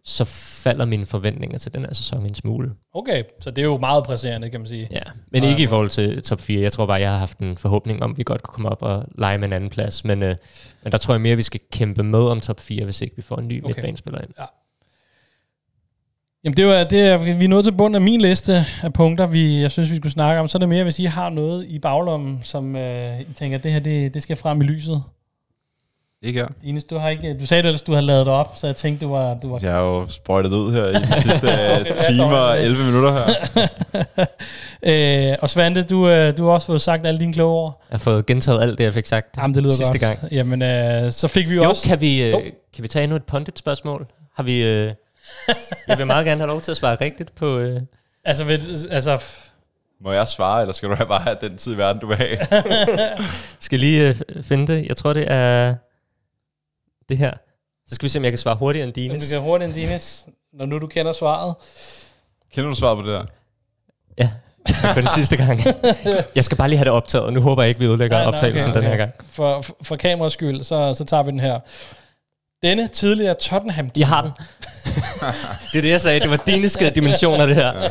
så falder mine forventninger til den her sæson en smule. Okay, så det er jo meget presserende, kan man sige. Ja, men ikke i forhold til top 4. Jeg tror bare, jeg har haft en forhåbning om, at vi godt kunne komme op og lege med en anden plads. Men, øh, men der tror jeg mere, at vi skal kæmpe med om top 4, hvis ikke vi får en ny Okay. midtbanespiller ind. Jamen det var, det er, vi er nået til bunden af min liste af punkter, vi, jeg synes, vi skulle snakke om. Så er det mere, hvis I har noget i baglommen, som øh, I tænker, det her, det, det skal frem i lyset. Ikke her. Ines, du, har ikke, du sagde, at du havde lavet det op, så jeg tænkte, du var... Du var Jeg har jo sprøjtet ud her i de sidste Okay, er timer og dårligt. 11 minutter her. øh, og Svante, du, øh, du har også fået sagt alle dine kloge ord. Jeg har fået gentaget alt det, jeg fik sagt Jamen, det lyder sidste godt. gang. Jamen, øh, så fik vi jo også... kan vi, øh, kan vi tage endnu et pundit-spørgsmål? Har vi... Øh, jeg vil meget gerne have lov til at svare rigtigt på... Øh, Altså, ved, altså, Må jeg svare, eller skal du have bare have den tid i verden, du vil have? skal lige øh, finde det. Jeg tror, det er det her. Så skal vi se, om jeg kan svare hurtigere end du Dines. kan hurtigt, Dines, når nu du kender svaret. Kender du svaret på det der? Ja, på den sidste gang. Jeg skal bare lige have det optaget, og nu håber jeg ikke, vi ødelægger Nej, nej, optagelsen okay, den her okay. gang. For, for, for kameraets skyld, så, så tager vi den her. Denne tidligere tottenham Jeg har den. det er det, jeg sagde. Det var Dines dimensioner, det her.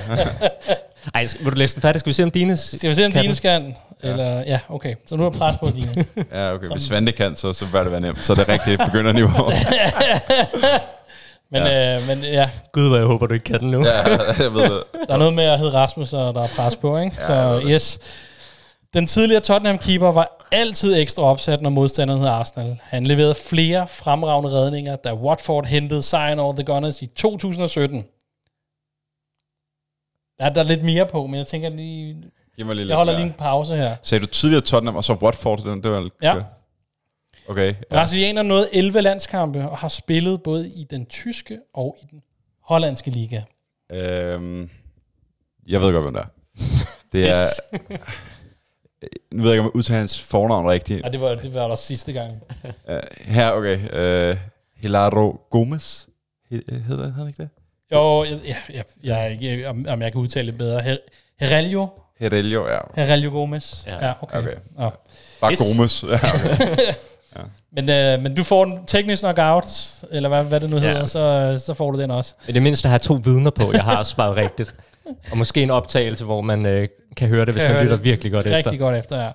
Ej, vil du læse den færdig? Skal vi se, om Dines... Skal vi se, om Kan Dines kan? Eller, ja, okay. Så nu er pres på, Dines. Ja, okay. Som- Hvis Svante kan, så, så bør det være nemt. Så er det rigtigt begynderniveau. Men, ja. Øh, men ja, Gud, hvor jeg håber, du ikke kan den nu. ja, jeg ved det. der er noget med at hedde Rasmus, og der er pres på, ikke? Ja, Så jeg ved det. yes. Den tidligere Tottenham-keeper var altid ekstra opsat, når modstanderen hed Arsenal. Han leverede flere fremragende redninger, da Watford hentede sejren over The Gunners i 2017. Der er, der er lidt mere på, men jeg tænker lige... Giv mig lige Jeg holder mere. lige en pause her. Sagde du tidligere Tottenham, og så Watford? Det, det var lidt Ja. Okay. Ja. Brasilianer nåede 11 landskampe og har spillet både i den tyske og i den hollandske liga. Øhm, jeg ved godt, hvem det er. Det er... Nu ved jeg ikke, om jeg udtaler hans fornavn rigtigt. Ja, det var, det var også sidste gang. Uh, her, okay. Uh, Hilaro Gomez. He- Hedder han ikke det? Jo, jeg, jeg, jeg, jeg, ikke- om, om jeg kan udtale det bedre. Her, Herelio? Herelio, ja. Herelio Gomez? Ja. ja okay. Okay. Ja. Bare Yes. Gomez. Ja, okay. Men, øh, men du får den teknisk knockout, eller hvad, hvad det nu Ja. hedder, så, så får du den også. Men det mindste har jeg to vidner på, jeg har svaret rigtigt. Og måske en optagelse, hvor man øh, kan høre det, hvis Kan man lytter det virkelig godt Rigtig efter. godt efter, ja.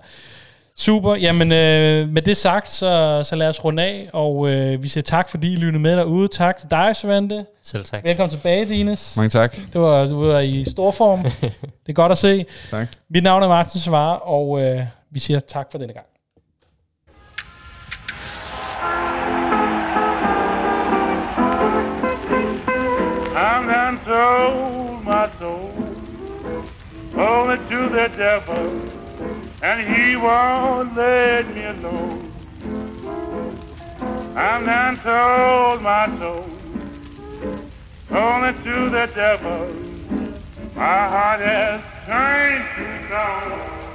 Super. Jamen, øh, med det sagt, så, så lad os runde af, og øh, vi siger tak, fordi I lyttede med derude. Tak til dig, Svante. Selv tak. Velkommen tilbage, Dines. Mange tak. Det var, du var i stor form. det er godt at se. Tak. Mit navn er Martin Svare, og øh, vi siger tak for denne gang. I'm done sold my soul only to the devil, and he won't let me alone. I'm done sold my soul only to the devil. My heart has turned.